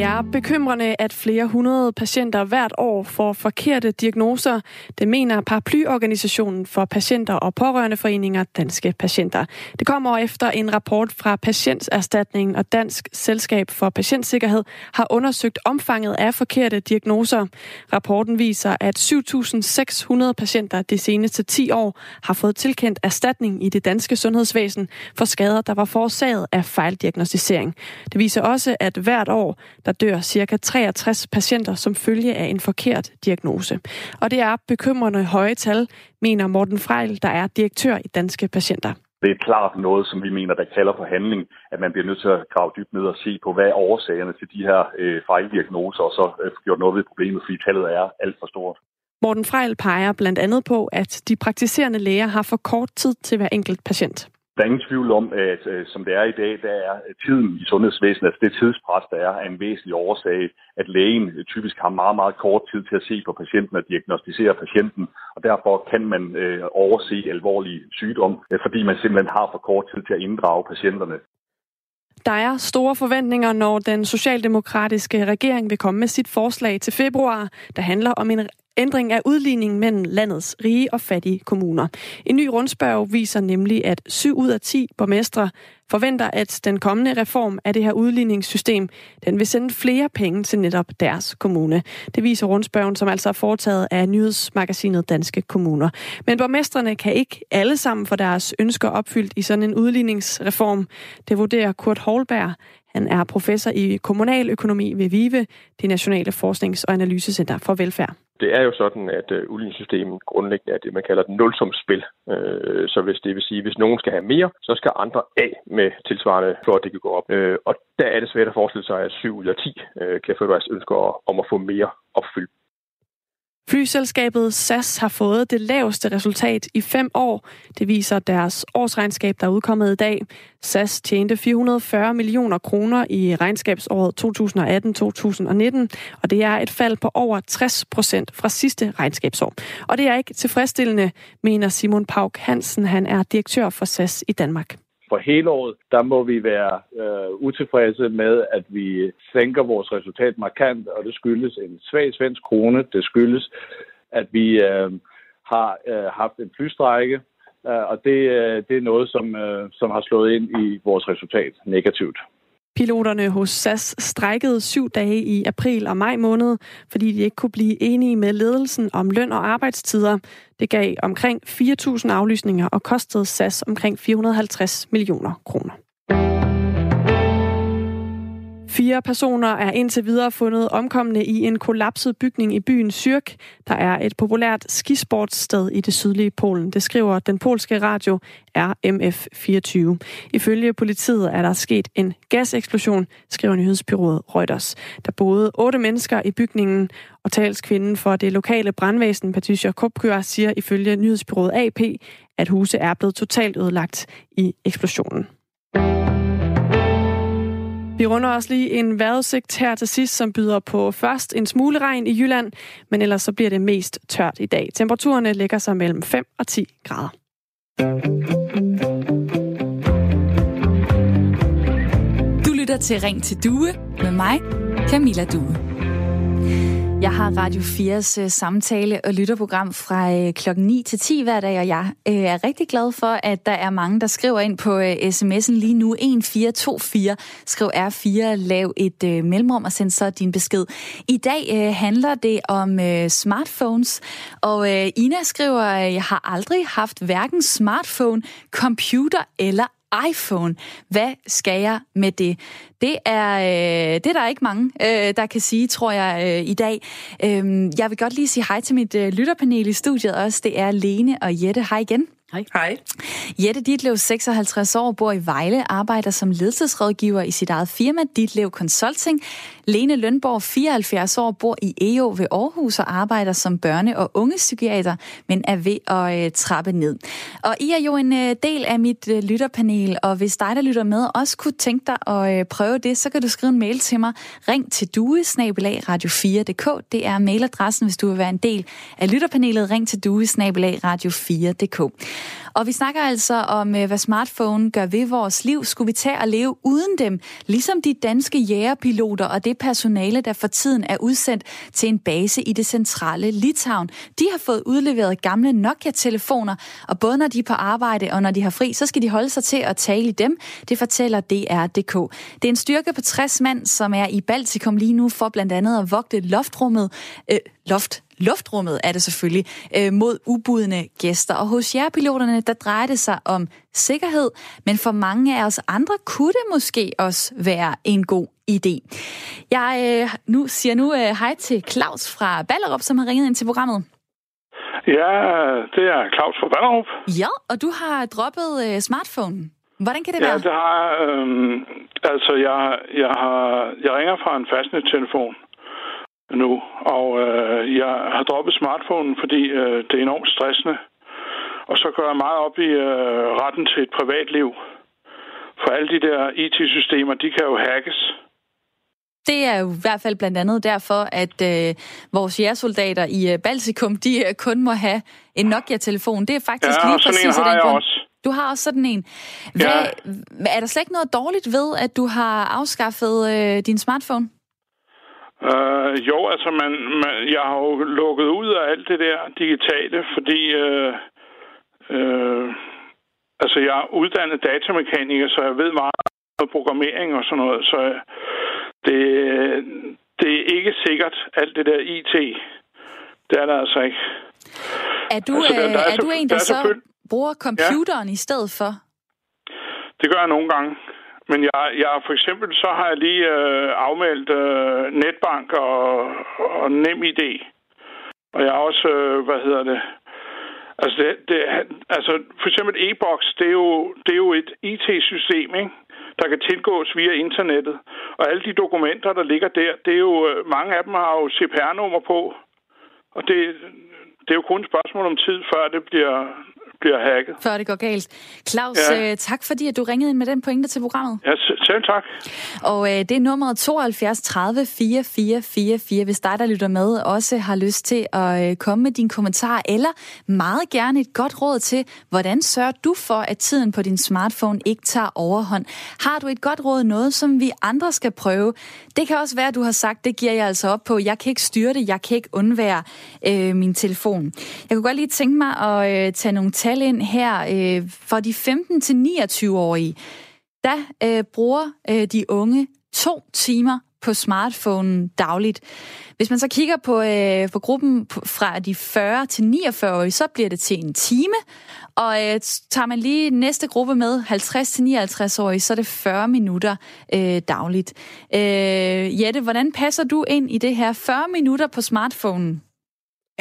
Det er bekymrende, at flere hundrede patienter hvert år får forkerte diagnoser. Det mener paraplyorganisationen for patienter og pårørendeforeninger Danske Patienter. Det kommer efter en rapport fra Patienterstatningen og Dansk Selskab for Patientsikkerhed har undersøgt omfanget af forkerte diagnoser. Rapporten viser, at 7.600 patienter de seneste 10 år har fået tilkendt erstatning i det danske sundhedsvæsen for skader, der var forårsaget af fejldiagnostisering. Det viser også, at hvert år der dør ca. 63 patienter som følge af en forkert diagnose. Og det er bekymrende høje tal, mener Morten Frejl, der er direktør i Danske Patienter. Det er klart noget, som vi mener, der kalder for handling, at man bliver nødt til at grave dybt ned og se på, hvad er årsagerne til de her øh, fejldiagnoser, og så øh, gjort noget ved problemet, fordi tallet er alt for stort. Morten Frejl peger blandt andet på, at de praktiserende læger har for kort tid til hver enkelt patient. Der er ingen tvivl om, at øh, som det er i dag, der er tiden i sundhedsvæsenet, altså det tidspres, der er, er en væsentlig årsag, at lægen øh, typisk har meget, meget kort tid til at se på patienten og diagnostisere patienten, og derfor kan man øh, overse alvorlige sygdom, øh, fordi man simpelthen har for kort tid til at inddrage patienterne. Der er store forventninger, når den socialdemokratiske regering vil komme med sit forslag til februar, der handler om en ændring af udligningen mellem landets rige og fattige kommuner. En ny rundspørg viser nemlig, at 7 ud af 10 borgmestre forventer, at den kommende reform af det her udligningssystem, den vil sende flere penge til netop deres kommune. Det viser rundspørgen, som altså er foretaget af nyhedsmagasinet Danske Kommuner. Men borgmestrene kan ikke alle sammen få deres ønsker opfyldt i sådan en udligningsreform. Det vurderer Kurt Holberg. Han er professor i kommunaløkonomi ved VIVE, det nationale forsknings- og analysecenter for velfærd det er jo sådan, at øh, udligningssystemet grundlæggende er det, man kalder et nulsumsspil. Øh, så hvis det vil sige, hvis nogen skal have mere, så skal andre af med tilsvarende, for at det kan gå op. Øh, og der er det svært at forestille sig, at 7 ud af 10 kan få deres ønsker om at få mere opfyldt. Flyselskabet SAS har fået det laveste resultat i fem år. Det viser deres årsregnskab, der er udkommet i dag. SAS tjente 440 millioner kroner i regnskabsåret 2018-2019, og det er et fald på over 60 procent fra sidste regnskabsår. Og det er ikke tilfredsstillende, mener Simon Pauk Hansen. Han er direktør for SAS i Danmark for hele året, der må vi være øh, utilfredse med, at vi sænker vores resultat markant, og det skyldes en svag svensk krone. Det skyldes, at vi øh, har øh, haft en flystrække, øh, og det, øh, det er noget, som, øh, som har slået ind i vores resultat negativt. Piloterne hos SAS strækkede syv dage i april og maj måned, fordi de ikke kunne blive enige med ledelsen om løn og arbejdstider. Det gav omkring 4.000 aflysninger og kostede SAS omkring 450 millioner kroner. Fire personer er indtil videre fundet omkomne i en kollapset bygning i byen Zürich, der er et populært skisportssted i det sydlige Polen. Det skriver den polske radio RMF24. Ifølge politiet er der sket en gaseksplosion, skriver nyhedsbyrået Reuters. Der boede otte mennesker i bygningen, og talskvinden for det lokale brandvæsen, Patricia Kopkør, siger ifølge nyhedsbyrået AP, at huse er blevet totalt ødelagt i eksplosionen. Vi runder også lige en vejrudsigt her til sidst, som byder på først en smule regn i Jylland, men ellers så bliver det mest tørt i dag. Temperaturerne ligger sig mellem 5 og 10 grader. Du lytter til Ring til Due med mig, Camilla Due. Jeg har Radio 4's øh, samtale- og lytterprogram fra øh, klokken 9 til 10 hver dag, og jeg øh, er rigtig glad for, at der er mange, der skriver ind på sms'en lige nu 1424. Skriv R4, lav et mellemrum og send så din besked. I dag handler det om smartphones, og Ina skriver, jeg har aldrig haft hverken smartphone, computer eller iPhone. Hvad skal jeg med det? Det er, øh, det er der ikke mange, øh, der kan sige, tror jeg, øh, i dag. Øh, jeg vil godt lige sige hej til mit øh, lytterpanel i studiet også. Det er Lene og Jette. Hej igen. Hej. Hej. Jette Ditlev, 56 år, bor i Vejle, arbejder som ledelsesrådgiver i sit eget firma, Ditlev Consulting. Lene Lønborg, 74 år, bor i EO ved Aarhus og arbejder som børne- og ungepsykiater, men er ved at øh, trappe ned. Og I er jo en øh, del af mit øh, lytterpanel, og hvis dig, der lytter med, også kunne tænke dig at øh, prøve det, så kan du skrive en mail til mig. Ring til due radio4.dk. Det er mailadressen, hvis du vil være en del af lytterpanelet. Ring til due radio4.dk. Og vi snakker altså om, øh, hvad smartphone gør ved vores liv. Skulle vi tage at leve uden dem? Ligesom de danske jægerpiloter og det personale, der for tiden er udsendt til en base i det centrale Litauen. De har fået udleveret gamle Nokia-telefoner, og både når de er på arbejde og når de har fri, så skal de holde sig til at tale i dem. Det fortæller DR.dk. Det er en styrke på 60 mand, som er i Baltikum lige nu for blandt andet at vogte loftrummet, øh, loft luftrummet er det selvfølgelig, øh, mod ubudne gæster. Og hos jer piloterne, der drejer det sig om sikkerhed, men for mange af os andre kunne det måske også være en god idé. Jeg øh, nu siger nu øh, hej til Claus fra Ballerup, som har ringet ind til programmet. Ja, det er Claus fra Ballerup. Ja, og du har droppet øh, smartphone. Hvordan kan det ja, være? Ja, det har øh, Altså, jeg, jeg, har, jeg ringer fra en fastnet-telefon nu. Og øh, jeg har droppet smartphonen, fordi øh, det er enormt stressende. Og så gør jeg meget op i øh, retten til et privatliv. For alle de der IT-systemer, de kan jo hackes. Det er jo i hvert fald blandt andet derfor, at øh, vores jægersoldater i øh, Baltikum, de øh, kun må have en Nokia-telefon. Det er faktisk ja, lige præcis af den grund. Også. Du har også sådan en. Hvad, ja. Er der slet ikke noget dårligt ved, at du har afskaffet øh, din smartphone? Uh, jo, altså man, man, jeg har jo lukket ud af alt det der digitale, fordi uh, uh, altså jeg er uddannet datamekaniker, så jeg ved meget om programmering og sådan noget, så det, det er ikke sikkert alt det der IT. Det er der altså ikke. Er du, altså, der, der er, er så, du en, der, der så bruger computeren ja. i stedet for? Det gør jeg nogle gange. Men jeg, jeg for eksempel, så har jeg lige øh, afmeldt øh, netbank og, og nem idé. Og jeg har også, øh, hvad hedder det, altså, det, det, altså for eksempel e-boks, det er jo, det er jo et IT-system, ikke? der kan tilgås via internettet. Og alle de dokumenter, der ligger der, det er jo, øh, mange af dem har jo CPR-nummer på. Og det, det er jo kun et spørgsmål om tid, før det bliver bliver hacket. Før det går galt. Claus, ja. øh, tak fordi at du ringede ind med den pointe til programmet. Ja, selv tak. Og øh, det er nummeret 72 30 4444, hvis dig, der lytter med, også har lyst til at øh, komme med din kommentar, eller meget gerne et godt råd til, hvordan sørger du for, at tiden på din smartphone ikke tager overhånd? Har du et godt råd, noget som vi andre skal prøve? Det kan også være, at du har sagt, det giver jeg altså op på. Jeg kan ikke styre det, jeg kan ikke undvære øh, min telefon. Jeg kunne godt lige tænke mig at øh, tage nogle tal ind her. Øh, for de 15-29-årige, der øh, bruger øh, de unge to timer på smartphonen dagligt. Hvis man så kigger på, øh, på gruppen fra de 40 til 49-årige, så bliver det til en time. Og øh, tager man lige næste gruppe med, 50 til 59-årige, så er det 40 minutter øh, dagligt. Øh, Jette, hvordan passer du ind i det her 40 minutter på smartphonen?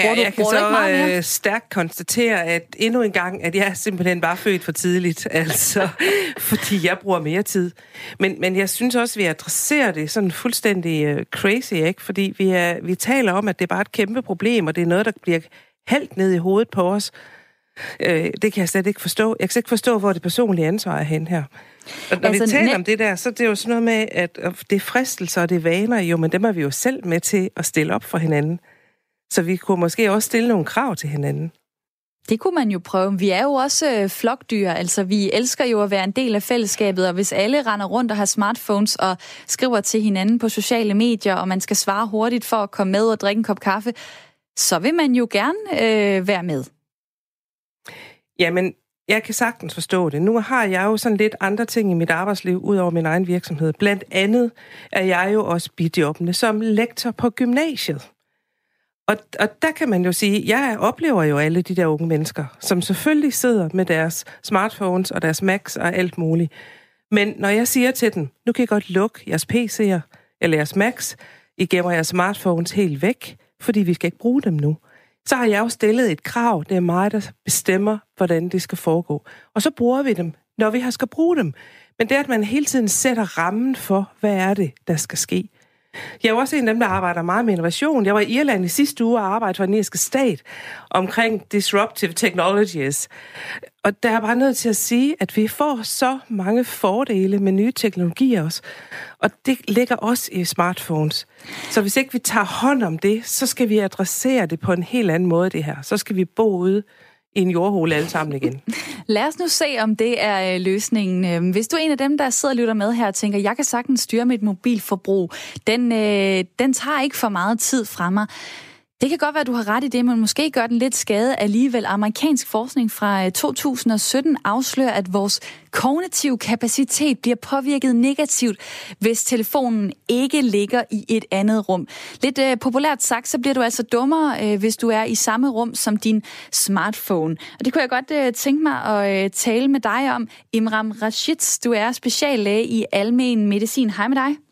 Ja, du, jeg kan så øh, stærkt konstatere, at endnu en gang, at jeg simpelthen var født for tidligt, altså, fordi jeg bruger mere tid. Men, men jeg synes også, at vi adresserer det sådan fuldstændig uh, crazy, ikke? Fordi vi, er, vi taler om, at det er bare et kæmpe problem, og det er noget, der bliver hældt ned i hovedet på os. Øh, det kan jeg slet ikke forstå. Jeg kan slet ikke forstå, hvor det personlige ansvar er hen her. Og når altså, vi taler om det der, så det er jo sådan noget med, at det er fristelser og det er vaner, jo, men dem er vi jo selv med til at stille op for hinanden. Så vi kunne måske også stille nogle krav til hinanden. Det kunne man jo prøve. Vi er jo også øh, flokdyr, altså vi elsker jo at være en del af fællesskabet, og hvis alle render rundt og har smartphones og skriver til hinanden på sociale medier, og man skal svare hurtigt for at komme med og drikke en kop kaffe, så vil man jo gerne øh, være med. Jamen, jeg kan sagtens forstå det. Nu har jeg jo sådan lidt andre ting i mit arbejdsliv, ud over min egen virksomhed. Blandt andet er jeg jo også bijobbende som lektor på gymnasiet. Og, og der kan man jo sige, jeg oplever jo alle de der unge mennesker, som selvfølgelig sidder med deres smartphones og deres Macs og alt muligt. Men når jeg siger til dem, nu kan I godt lukke jeres PC'er eller jeres Macs, I gemmer jeres smartphones helt væk, fordi vi skal ikke bruge dem nu. Så har jeg jo stillet et krav. Det er mig, der bestemmer, hvordan det skal foregå. Og så bruger vi dem, når vi har skal bruge dem. Men det er, at man hele tiden sætter rammen for, hvad er det, der skal ske. Jeg er også en af dem, der arbejder meget med innovation. Jeg var i Irland i sidste uge og arbejdede for den irske stat omkring disruptive technologies. Og der er bare nødt til at sige, at vi får så mange fordele med nye teknologier også. Og det ligger også i smartphones. Så hvis ikke vi tager hånd om det, så skal vi adressere det på en helt anden måde, det her. Så skal vi bo ude i en jordhule alle sammen igen. Lad os nu se, om det er øh, løsningen. Øhm, hvis du er en af dem, der sidder og lytter med her og tænker, jeg kan sagtens styre mit mobilforbrug, den, øh, den tager ikke for meget tid fra mig, det kan godt være, at du har ret i det, men måske gør den lidt skade alligevel. Amerikansk forskning fra øh, 2017 afslører, at vores kognitive kapacitet bliver påvirket negativt, hvis telefonen ikke ligger i et andet rum. Lidt øh, populært sagt, så bliver du altså dummere, øh, hvis du er i samme rum som din smartphone. Og det kunne jeg godt øh, tænke mig at øh, tale med dig om. Imram Rashid, du er speciallæge i almen medicin. Hej med dig.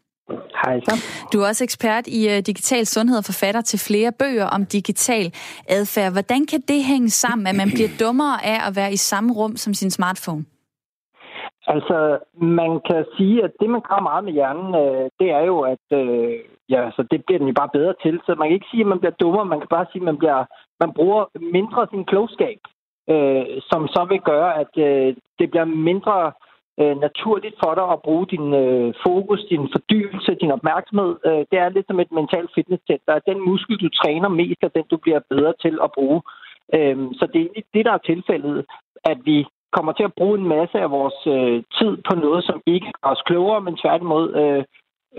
Hej så. Du er også ekspert i uh, digital sundhed og forfatter til flere bøger om digital adfærd. Hvordan kan det hænge sammen, at man bliver dummere af at være i samme rum som sin smartphone? Altså, man kan sige, at det, man gør meget med hjernen, øh, det er jo, at øh, ja, så det bliver den jo bare bedre til. Så man kan ikke sige, at man bliver dummere, man kan bare sige, at man, bliver, man bruger mindre sin klogskab, øh, som så vil gøre, at øh, det bliver mindre øh, naturligt for dig at bruge din øh, fokus, din fordybelse, din opmærksomhed. Øh, det er lidt som et mentalt fitnesscenter. Den muskel, du træner mest, er den, du bliver bedre til at bruge. Øh, så det er det, der er tilfældet, at vi kommer til at bruge en masse af vores øh, tid på noget, som ikke gør os klogere, men tværtimod øh,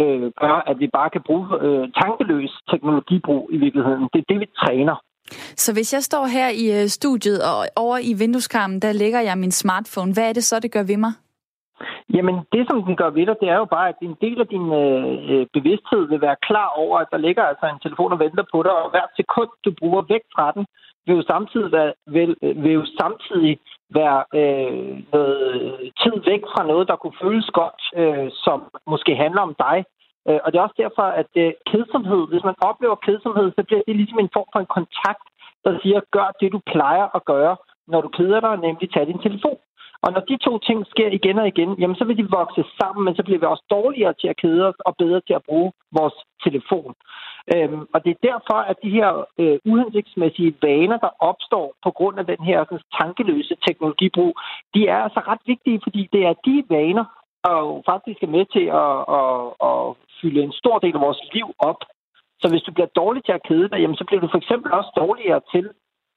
øh, gør, at vi bare kan bruge øh, tankeløs teknologibrug i virkeligheden. Det er det, vi træner. Så hvis jeg står her i øh, studiet og over i vindueskarmen, der lægger jeg min smartphone, hvad er det så, det gør ved mig? Jamen, det som den gør ved dig, det er jo bare, at en del af din øh, bevidsthed vil være klar over, at der ligger altså en telefon og venter på dig, og hvert sekund, du bruger væk fra den, vil jo samtidig være, vil, øh, vil jo samtidig være øh, noget tid væk fra noget, der kunne føles godt, øh, som måske handler om dig. Øh, og det er også derfor, at øh, kedsomhed, hvis man oplever kedsomhed, så bliver det ligesom en form for en kontakt, der siger, gør det, du plejer at gøre, når du keder dig, nemlig tage din telefon. Og når de to ting sker igen og igen, jamen så vil de vokse sammen, men så bliver vi også dårligere til at kede os og bedre til at bruge vores telefon. Øhm, og det er derfor, at de her øh, uhensigtsmæssige vaner, der opstår på grund af den her sådan, tankeløse teknologibrug, de er altså ret vigtige, fordi det er de vaner, der jo faktisk er med til at, at, at fylde en stor del af vores liv op. Så hvis du bliver dårlig til at kede dig, jamen, så bliver du for eksempel også dårligere til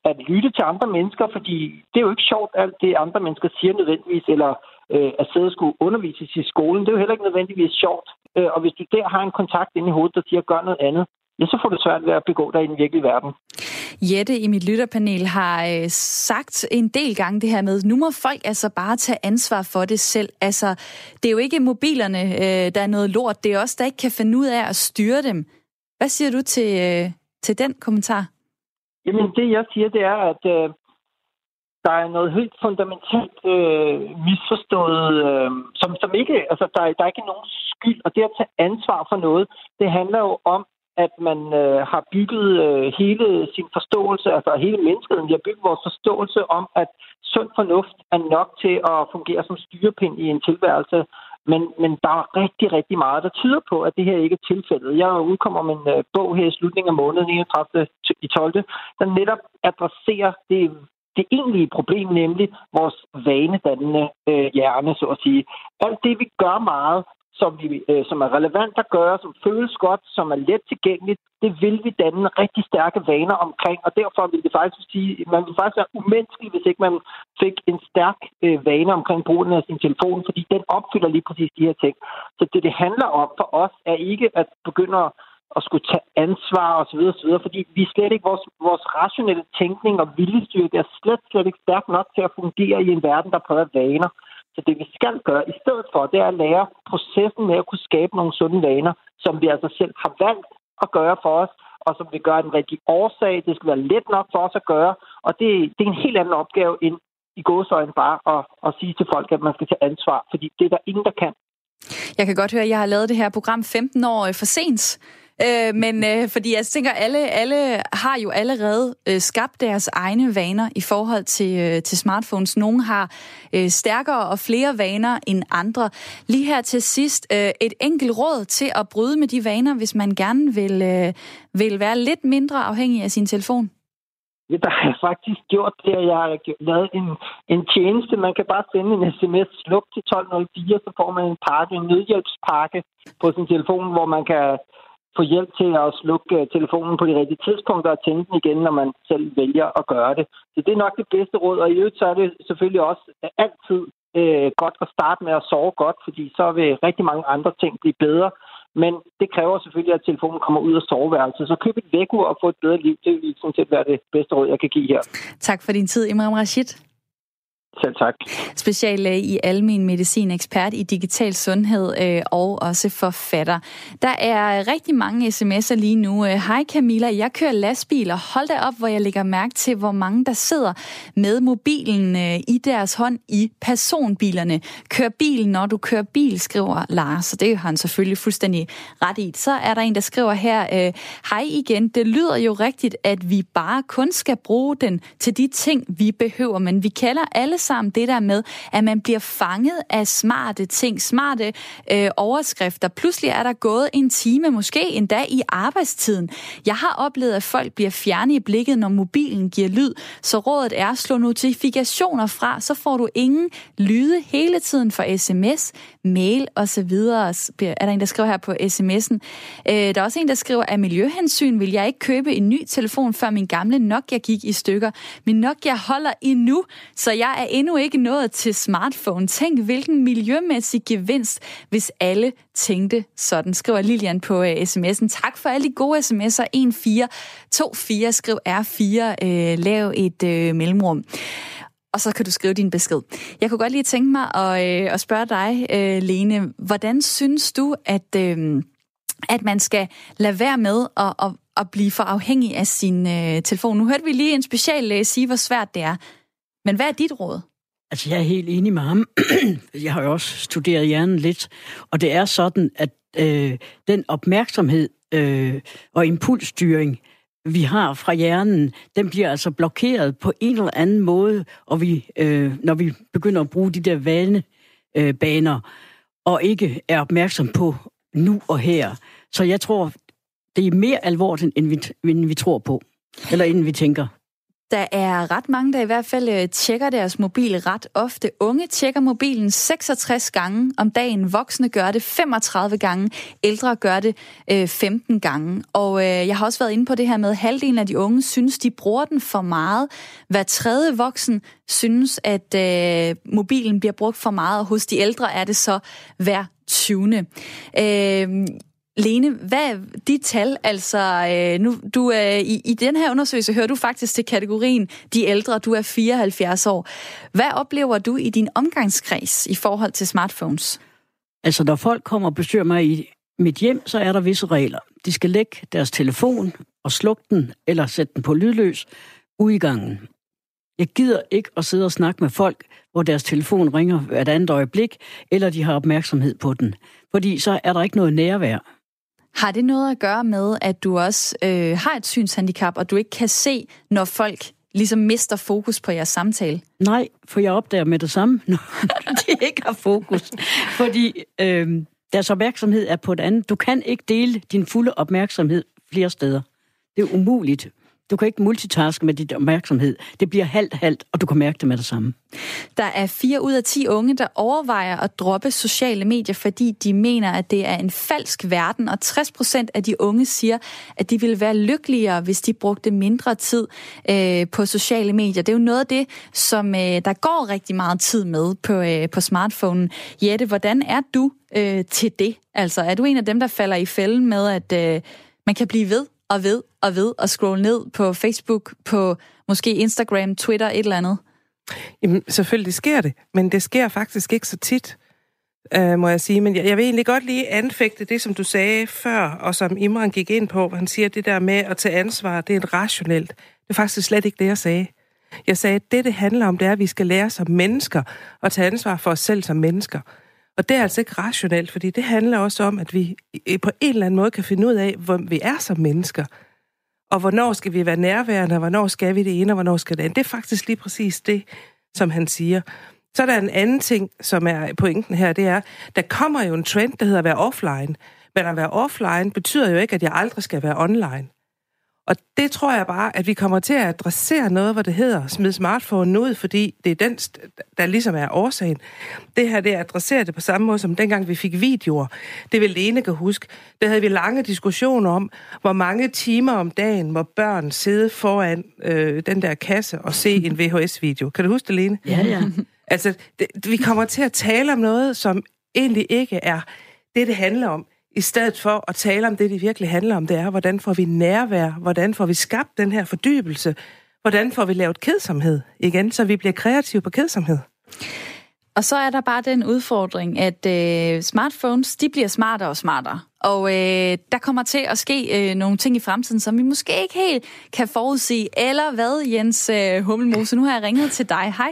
at lytte til andre mennesker, fordi det er jo ikke sjovt, alt det andre mennesker siger nødvendigvis, eller øh, at sidde og skulle undervises i skolen. Det er jo heller ikke nødvendigvis sjovt. Øh, og hvis du der har en kontakt inde i hovedet, der siger, gør noget andet, ja, så får du svært ved at begå dig i den virkelige verden. Jette i mit lytterpanel har øh, sagt en del gange det her med, nu må folk altså bare tage ansvar for det selv. Altså, det er jo ikke mobilerne, øh, der er noget lort. Det er os, der ikke kan finde ud af at styre dem. Hvad siger du til, øh, til den kommentar? Jamen, det jeg siger, det er, at øh, der er noget helt fundamentalt øh, misforstået, øh, som, som ikke, altså der, der er ikke nogen skyld, og det at tage ansvar for noget, det handler jo om, at man øh, har bygget øh, hele sin forståelse, altså hele menneskeheden, vi har bygget vores forståelse om, at sund fornuft er nok til at fungere som styrepind i en tilværelse, men, men der er rigtig, rigtig meget, der tyder på, at det her ikke er tilfældet. Jeg udkommer med en øh, bog her i slutningen af måneden, 31. i 12., der netop adresserer det det egentlige problem, nemlig vores vanedannende øh, hjerne, så at sige. Alt det, vi gør meget, som, vi, øh, som er relevant at gøre, som føles godt, som er let tilgængeligt, det vil vi danne rigtig stærke vaner omkring, og derfor vil det faktisk sige, man vil faktisk være umenneskelig, hvis ikke man fik en stærk øh, vane omkring brugen af sin telefon, fordi den opfylder lige præcis de her ting. Så det, det handler om for os, er ikke at begynde at at skulle tage ansvar osv. osv. Fordi vi slet ikke, vores, vores rationelle tænkning og viljestyrke er slet, slet ikke stærk nok til at fungere i en verden, der prøver vaner. Så det vi skal gøre i stedet for, det er at lære processen med at kunne skabe nogle sunde vaner, som vi altså selv har valgt at gøre for os, og som vi gør en rigtig årsag. Det skal være let nok for os at gøre, og det, det er en helt anden opgave end i gåsøjne bare at, at sige til folk, at man skal tage ansvar, fordi det er der ingen, der kan. Jeg kan godt høre, at jeg har lavet det her program 15 år øh, for sent. Øh, men øh, fordi jeg tænker, alle, alle har jo allerede øh, skabt deres egne vaner i forhold til, øh, til smartphones. Nogle har øh, stærkere og flere vaner end andre. Lige her til sidst, øh, et enkelt råd til at bryde med de vaner, hvis man gerne vil, øh, vil være lidt mindre afhængig af sin telefon. Ja, der har jeg faktisk gjort det, at jeg har lavet en, en tjeneste. Man kan bare sende en sms sluk til 1204, så får man en pakke, en nødhjælpspakke på sin telefon, hvor man kan få hjælp til at slukke øh, telefonen på de rigtige tidspunkter og tænde den igen, når man selv vælger at gøre det. Så det er nok det bedste råd, og i øvrigt så er det selvfølgelig også altid øh, godt at starte med at sove godt, fordi så vil rigtig mange andre ting blive bedre. Men det kræver selvfølgelig, at telefonen kommer ud af soveværelset. Så køb et vækkeur og få et bedre liv. Det vil sådan set være det bedste råd, jeg kan give her. Tak for din tid, Imam Rashid. Selv tak. Speciallæge i almen medicin, ekspert i digital sundhed øh, og også forfatter. Der er rigtig mange sms'er lige nu. Øh, hej Camilla, jeg kører lastbil, og Hold da op, hvor jeg lægger mærke til, hvor mange der sidder med mobilen øh, i deres hånd i personbilerne. Kør bil, når du kører bil, skriver Lars. Og det har han selvfølgelig fuldstændig ret i. Så er der en, der skriver her, øh, hej igen, det lyder jo rigtigt, at vi bare kun skal bruge den til de ting, vi behøver, men vi kalder alle sammen det der med, at man bliver fanget af smarte ting, smarte øh, overskrifter. Pludselig er der gået en time, måske endda i arbejdstiden. Jeg har oplevet, at folk bliver fjernet i blikket, når mobilen giver lyd, så rådet er at slå notifikationer fra, så får du ingen lyde hele tiden for sms, mail osv. Er der en, der skriver her på sms'en. Øh, der er også en, der skriver, at miljøhensyn vil jeg ikke købe en ny telefon, før min gamle Nokia gik i stykker. Min Nokia holder endnu, så jeg er endnu ikke nået til smartphone. Tænk, hvilken miljømæssig gevinst, hvis alle tænkte sådan, skriver Lilian på øh, sms'en. Tak for alle de gode sms'er. 1424, skriv R4, øh, lav et øh, mellemrum og så kan du skrive din besked. Jeg kunne godt lige tænke mig at, øh, at spørge dig, øh, Lene, hvordan synes du, at, øh, at man skal lade være med at, at, at blive for afhængig af sin øh, telefon? Nu hørte vi lige en speciallæge øh, sige, hvor svært det er. Men hvad er dit råd? Altså, jeg er helt enig med ham. jeg har jo også studeret hjernen lidt, og det er sådan, at øh, den opmærksomhed øh, og impulsstyring, vi har fra hjernen, den bliver altså blokeret på en eller anden måde, og vi, øh, når vi begynder at bruge de der vanebaner, øh, og ikke er opmærksom på nu og her. Så jeg tror, det er mere alvorligt, end vi, end vi tror på, eller end vi tænker. Der er ret mange, der i hvert fald øh, tjekker deres mobil ret ofte. Unge tjekker mobilen 66 gange om dagen. Voksne gør det 35 gange. Ældre gør det øh, 15 gange. Og øh, jeg har også været inde på det her med, at halvdelen af de unge synes, de bruger den for meget. Hver tredje voksen synes, at øh, mobilen bliver brugt for meget, og hos de ældre er det så hver 20. Øh, Lene, hvad er dit tal? Altså, øh, nu, du, øh, i, i den her undersøgelse hører du faktisk til kategorien de ældre. Du er 74 år. Hvad oplever du i din omgangskreds i forhold til smartphones? Altså, når folk kommer og besøger mig i mit hjem, så er der visse regler. De skal lægge deres telefon og slukke den, eller sætte den på lydløs, ude i gangen. Jeg gider ikke at sidde og snakke med folk, hvor deres telefon ringer hvert andet øjeblik, eller de har opmærksomhed på den. Fordi så er der ikke noget nærvær. Har det noget at gøre med, at du også øh, har et synshandicap, og du ikke kan se, når folk ligesom mister fokus på jeres samtale? Nej, for jeg opdager med det samme, når de ikke har fokus. Fordi øh, deres opmærksomhed er på et andet. Du kan ikke dele din fulde opmærksomhed flere steder. Det er umuligt du kan ikke multitaske med dit opmærksomhed. Det bliver halvt-halvt, og du kan mærke det med det samme. Der er fire ud af 10 unge, der overvejer at droppe sociale medier, fordi de mener, at det er en falsk verden, og 60 procent af de unge siger, at de ville være lykkeligere, hvis de brugte mindre tid øh, på sociale medier. Det er jo noget af det, som øh, der går rigtig meget tid med på, øh, på smartphonen. Jette, hvordan er du øh, til det? Altså, er du en af dem, der falder i fælden med, at øh, man kan blive ved og ved og ved og scrolle ned på Facebook, på måske Instagram, Twitter, et eller andet? Jamen, selvfølgelig sker det, men det sker faktisk ikke så tit, øh, må jeg sige. Men jeg, jeg vil egentlig godt lige anfægte det, som du sagde før, og som Imran gik ind på, hvor han siger, at det der med at tage ansvar, det er et rationelt. Det er faktisk slet ikke det, jeg sagde. Jeg sagde, at det, det handler om, det er, at vi skal lære som mennesker at tage ansvar for os selv som mennesker. Og det er altså ikke rationelt, fordi det handler også om, at vi øh, på en eller anden måde kan finde ud af, hvor vi er som mennesker. Og hvornår skal vi være nærværende, og hvornår skal vi det ene, og hvornår skal det andet. Det er faktisk lige præcis det, som han siger. Så er der en anden ting, som er pointen her, det er, der kommer jo en trend, der hedder at være offline. Men at være offline betyder jo ikke, at jeg aldrig skal være online. Og det tror jeg bare, at vi kommer til at adressere noget, hvor det hedder smid smartphone ud, fordi det er den, der ligesom er årsagen. Det her, det adresserer det på samme måde, som dengang vi fik videoer. Det vil Lene kan huske. Der havde vi lange diskussioner om, hvor mange timer om dagen må børn sidde foran øh, den der kasse og se en VHS-video. Kan du huske det, Lene? Ja, ja. Altså, det, vi kommer til at tale om noget, som egentlig ikke er det, det handler om i stedet for at tale om det, det virkelig handler om, det er, hvordan får vi nærvær, hvordan får vi skabt den her fordybelse, hvordan får vi lavet kedsomhed igen, så vi bliver kreative på kedsomhed. Og så er der bare den udfordring, at øh, smartphones, de bliver smartere og smartere. Og øh, der kommer til at ske øh, nogle ting i fremtiden, som vi måske ikke helt kan forudsige. Eller hvad, Jens øh, Hummelmose? Nu har jeg ringet til dig. Hej.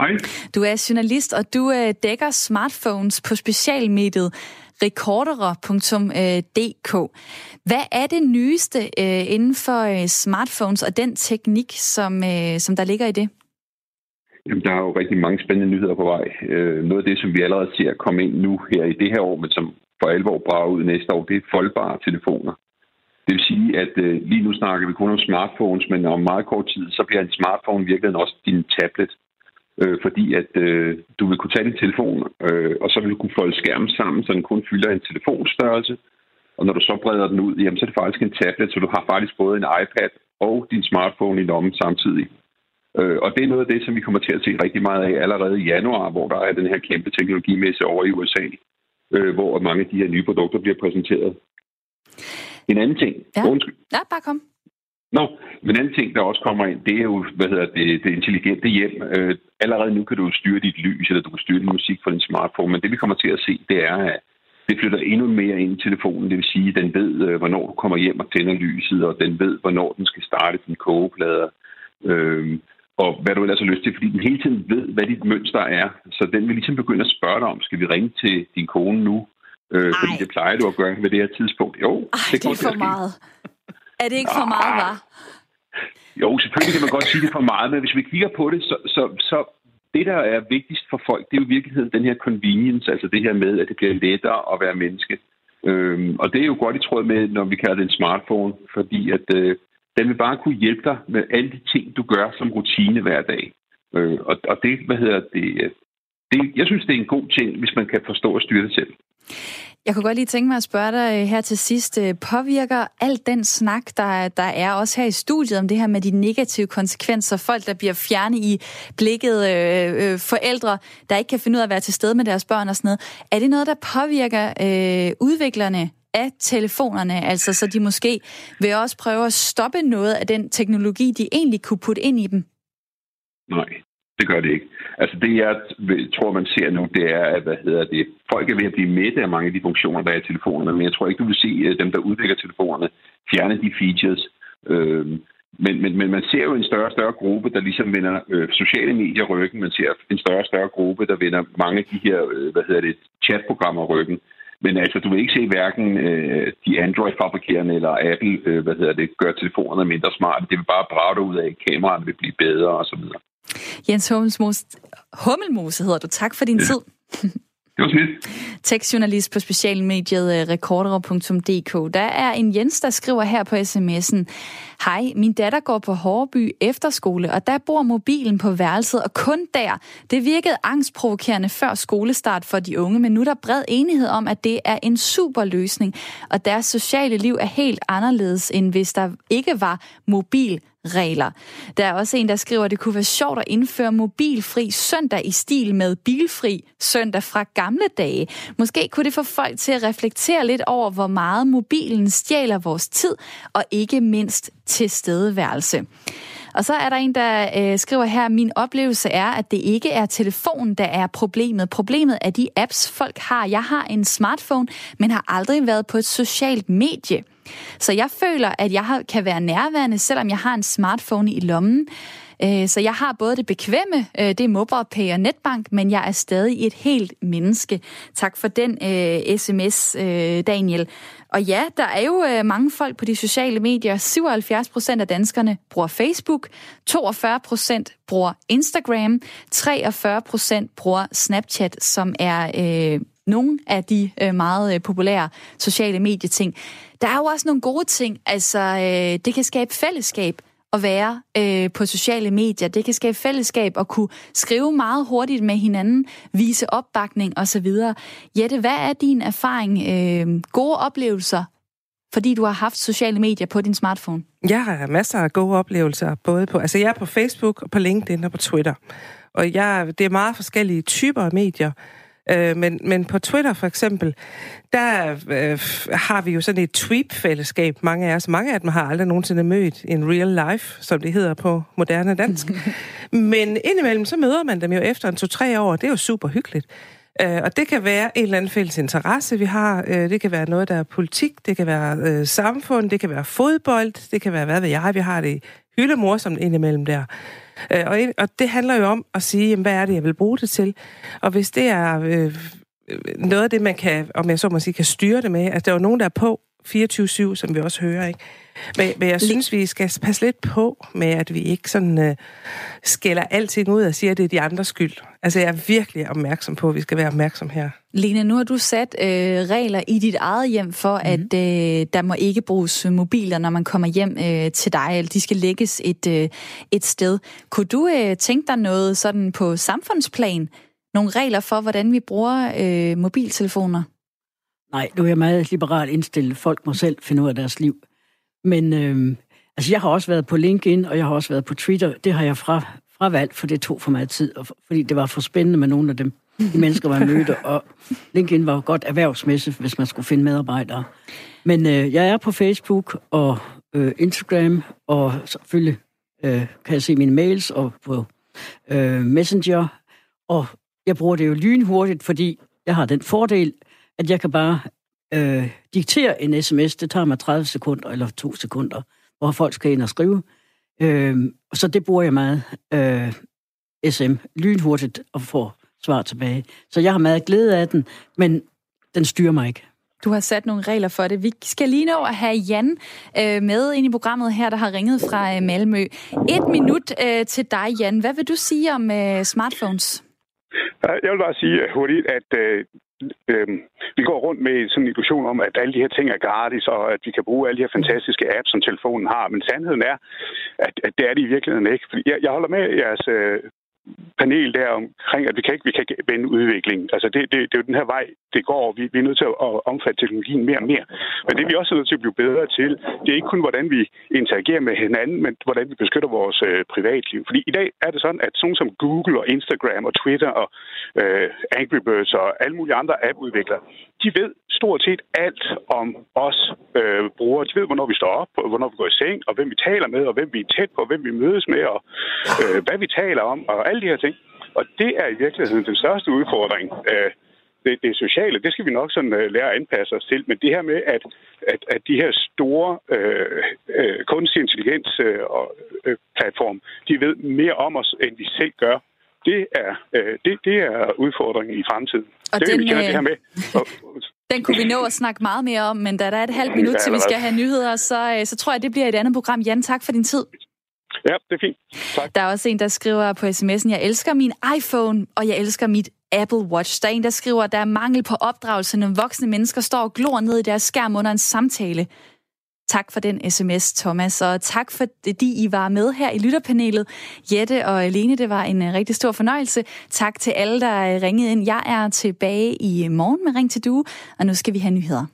Hej. Du er journalist, og du øh, dækker smartphones på specialmediet recordere.dk. Øh, Hvad er det nyeste øh, inden for øh, smartphones og den teknik, som, som der ligger i det? Jamen, der er jo rigtig mange spændende nyheder på vej. Noget af det, som vi allerede ser komme ind nu her i det her år, men som for alvor brager ud næste år, det er foldbare telefoner. Det vil sige, at øh, lige nu snakker vi kun om smartphones, men om meget kort tid, så bliver en smartphone virkelig også din tablet øh, fordi at øh, du vil kunne tage din telefon, øh, og så vil du kunne folde skærmen sammen, så den kun fylder en telefonstørrelse. Og når du så breder den ud, jamen, så er det faktisk en tablet, så du har faktisk både en iPad og din smartphone i lommen samtidig. Øh, og det er noget af det, som vi kommer til at se rigtig meget af allerede i januar, hvor der er den her kæmpe teknologimæssige over i USA, øh, hvor mange af de her nye produkter bliver præsenteret. En anden ting. Ja, ja bare kom. Nå, men en anden ting, der også kommer ind, det er jo, hvad hedder det, det intelligente hjem. Øh, allerede nu kan du styre dit lys, eller du kan styre din musik fra din smartphone, men det vi kommer til at se, det er, at det flytter endnu mere ind i telefonen. Det vil sige, at den ved, øh, hvornår du kommer hjem og tænder lyset, og den ved, hvornår den skal starte din kogeplader. Øh, og hvad du ellers har lyst til, fordi den hele tiden ved, hvad dit mønster er. Så den vil ligesom begynde at spørge dig om, skal vi ringe til din kone nu? Øh, fordi det plejer du at gøre ved det her tidspunkt. Jo, Ej, det, det er for meget. Er det ikke for meget, var? Jo, selvfølgelig kan man godt sige det for meget, men hvis vi kigger på det, så, så, så det, der er vigtigst for folk, det er jo i virkeligheden den her convenience, altså det her med, at det bliver lettere at være menneske. Øhm, og det er jo godt i tråd med, når vi kalder det en smartphone, fordi at øh, den vil bare kunne hjælpe dig med alle de ting, du gør som rutine hver dag. Øh, og, og det, hvad hedder det, det, jeg synes, det er en god ting, hvis man kan forstå at styre det selv. Jeg kunne godt lige tænke mig at spørge dig øh, her til sidst. Øh, påvirker alt den snak, der, der er også her i studiet om det her med de negative konsekvenser, folk, der bliver fjernet i blikket, øh, øh, forældre, der ikke kan finde ud af at være til stede med deres børn og sådan noget. Er det noget, der påvirker øh, udviklerne af telefonerne, altså så de måske vil også prøve at stoppe noget af den teknologi, de egentlig kunne putte ind i dem? Nej, det gør det ikke. Altså det, jeg tror, man ser nu, det er, at hvad hedder det, folk er ved at blive mætte af mange af de funktioner, der er i telefonerne, men jeg tror ikke, du vil se øh, dem, der udvikler telefonerne, fjerne de features. Øh, men, men, men man ser jo en større og større gruppe, der ligesom vender øh, sociale medier ryggen. Man ser en større og større gruppe, der vender mange af de her, øh, hvad hedder det, chatprogrammer ryggen. Men altså, du vil ikke se hverken øh, de Android-fabrikerende eller Apple, øh, hvad hedder det, gør telefonerne mindre smarte. Det vil bare brage ud af, at kameraerne vil blive bedre osv. Jens Hummelmose, Hummelmose hedder du. Tak for din ja. tid. Det var smidt. Tekstjournalist på specialmediet øh, rekorder.dk. Der er en Jens, der skriver her på sms'en. Hej, min datter går på Hårby efterskole, og der bor mobilen på værelset, og kun der. Det virkede angstprovokerende før skolestart for de unge, men nu er der bred enighed om, at det er en super løsning, og deres sociale liv er helt anderledes, end hvis der ikke var mobil regler. Der er også en, der skriver, at det kunne være sjovt at indføre mobilfri søndag i stil med bilfri søndag fra gamle dage. Måske kunne det få folk til at reflektere lidt over, hvor meget mobilen stjæler vores tid, og ikke mindst tilstedeværelse. Og så er der en, der øh, skriver her, min oplevelse er, at det ikke er telefonen, der er problemet. Problemet er de apps, folk har. Jeg har en smartphone, men har aldrig været på et socialt medie. Så jeg føler, at jeg kan være nærværende, selvom jeg har en smartphone i lommen. Øh, så jeg har både det bekvemme, øh, det er MobilePay og Netbank, men jeg er stadig et helt menneske. Tak for den øh, uh, sms, uh, Daniel. Og ja, der er jo uh, mange folk på de sociale medier. 77 procent af danskerne bruger Facebook, 42 procent bruger Instagram, 43 procent bruger Snapchat, som er uh, nogle af de uh, meget uh, populære sociale medieting. Der er jo også nogle gode ting. Altså, øh, det kan skabe fællesskab at være øh, på sociale medier. Det kan skabe fællesskab og kunne skrive meget hurtigt med hinanden, vise opbakning osv. Jette, hvad er din erfaring? Øh, gode oplevelser, fordi du har haft sociale medier på din smartphone? Jeg har masser af gode oplevelser, både på, altså jeg er på Facebook, og på LinkedIn og på Twitter. Og jeg, det er meget forskellige typer af medier. Øh, men, men på Twitter for eksempel, der øh, har vi jo sådan et tweet-fællesskab, mange af os. Mange af dem har aldrig nogensinde mødt en real life, som det hedder på moderne dansk. men indimellem, så møder man dem jo efter en to-tre år. Det er jo super hyggeligt. Øh, og det kan være en eller anden fælles interesse, vi har. Øh, det kan være noget, der er politik, det kan være øh, samfund, det kan være fodbold, det kan være, hvad ved jeg, vi har det hyldemor som indimellem der. Øh, og, og det handler jo om at sige, jamen, hvad er det, jeg vil bruge det til? Og hvis det er øh, noget af det, man kan, om jeg så må sige, kan styre det med, at der er nogen, der er på 24-7, som vi også hører, ikke? Men, men jeg synes, vi skal passe lidt på med, at vi ikke sådan øh, skælder alting ud og siger, at det er de andres skyld. Altså, jeg er virkelig opmærksom på, at vi skal være opmærksom her. Lene, nu har du sat øh, regler i dit eget hjem for, mm. at øh, der må ikke bruges mobiler, når man kommer hjem øh, til dig, eller de skal lægges et, øh, et sted. Kunne du øh, tænke dig noget sådan på samfundsplan? Nogle regler for, hvordan vi bruger øh, mobiltelefoner? Nej, du er meget liberalt indstillet. Folk må selv finde ud af deres liv. Men øh, altså, jeg har også været på LinkedIn, og jeg har også været på Twitter. Det har jeg fra, fravalgt, for det tog for meget tid, og for, fordi det var for spændende med nogle af dem. De mennesker var mødte, og LinkedIn var godt erhvervsmæssigt, hvis man skulle finde medarbejdere. Men øh, jeg er på Facebook og øh, Instagram, og selvfølgelig øh, kan jeg se mine mails og på øh, Messenger. Og jeg bruger det jo lynhurtigt, fordi jeg har den fordel, at jeg kan bare øh, diktere en sms. Det tager mig 30 sekunder eller to sekunder, hvor folk skal ind og skrive. Øh, så det bruger jeg meget øh, SM lynhurtigt og få svar tilbage. Så jeg har meget glæde af den, men den styrer mig ikke. Du har sat nogle regler for det. Vi skal lige nå at have Jan øh, med ind i programmet her, der har ringet fra øh, Malmø. Et minut øh, til dig, Jan. Hvad vil du sige om øh, smartphones? Jeg vil bare sige hurtigt, at øh, øh, vi går rundt med sådan en illusion om, at alle de her ting er gratis, og at vi kan bruge alle de her fantastiske apps, som telefonen har. Men sandheden er, at, at det er det i virkeligheden ikke. Fordi jeg, jeg holder med jeres øh, panel der omkring, at vi kan ikke, vi kan ikke vende udviklingen. Altså det, det, det er jo den her vej, det går. Vi, vi er nødt til at omfatte teknologien mere og mere. Men det vi også er nødt til at blive bedre til, det er ikke kun, hvordan vi interagerer med hinanden, men hvordan vi beskytter vores øh, privatliv. Fordi i dag er det sådan, at sådan som Google og Instagram og Twitter og øh, Angry Birds og alle mulige andre appudviklere, de ved stort set alt om os øh, brugere. De ved, hvornår vi står op, hvornår vi går i seng, og hvem vi taler med, og hvem vi er tæt på, og hvem vi mødes med, og øh, hvad vi taler om, og alle de her ting. Og det er i virkeligheden den største udfordring. Øh, det, det sociale, det skal vi nok sådan uh, lære at anpasse os til. Men det her med, at, at, at de her store øh, øh, kunstig intelligens øh, og øh, platform, de ved mere om os, end vi selv gør. Det er, øh, det, det er udfordringen i fremtiden. Og det den, vi gerne det her med. Og, den kunne vi nå at snakke meget mere om, men da der er et halvt minut, til vi skal have nyheder, så, øh, så tror jeg, det bliver et andet program. Jan, tak for din tid. Ja, det er fint. Tak. Der er også en, der skriver på sms'en, jeg elsker min iPhone, og jeg elsker mit Apple Watch. Der er en, der skriver, at der er mangel på opdragelse, når voksne mennesker står og glor ned i deres skærm under en samtale. Tak for den sms, Thomas, og tak fordi I var med her i lytterpanelet. Jette og Lene, det var en øh, rigtig stor fornøjelse. Tak til alle, der øh, ringede ind. Jeg er tilbage i morgen med Ring til Due, og nu skal vi have nyheder.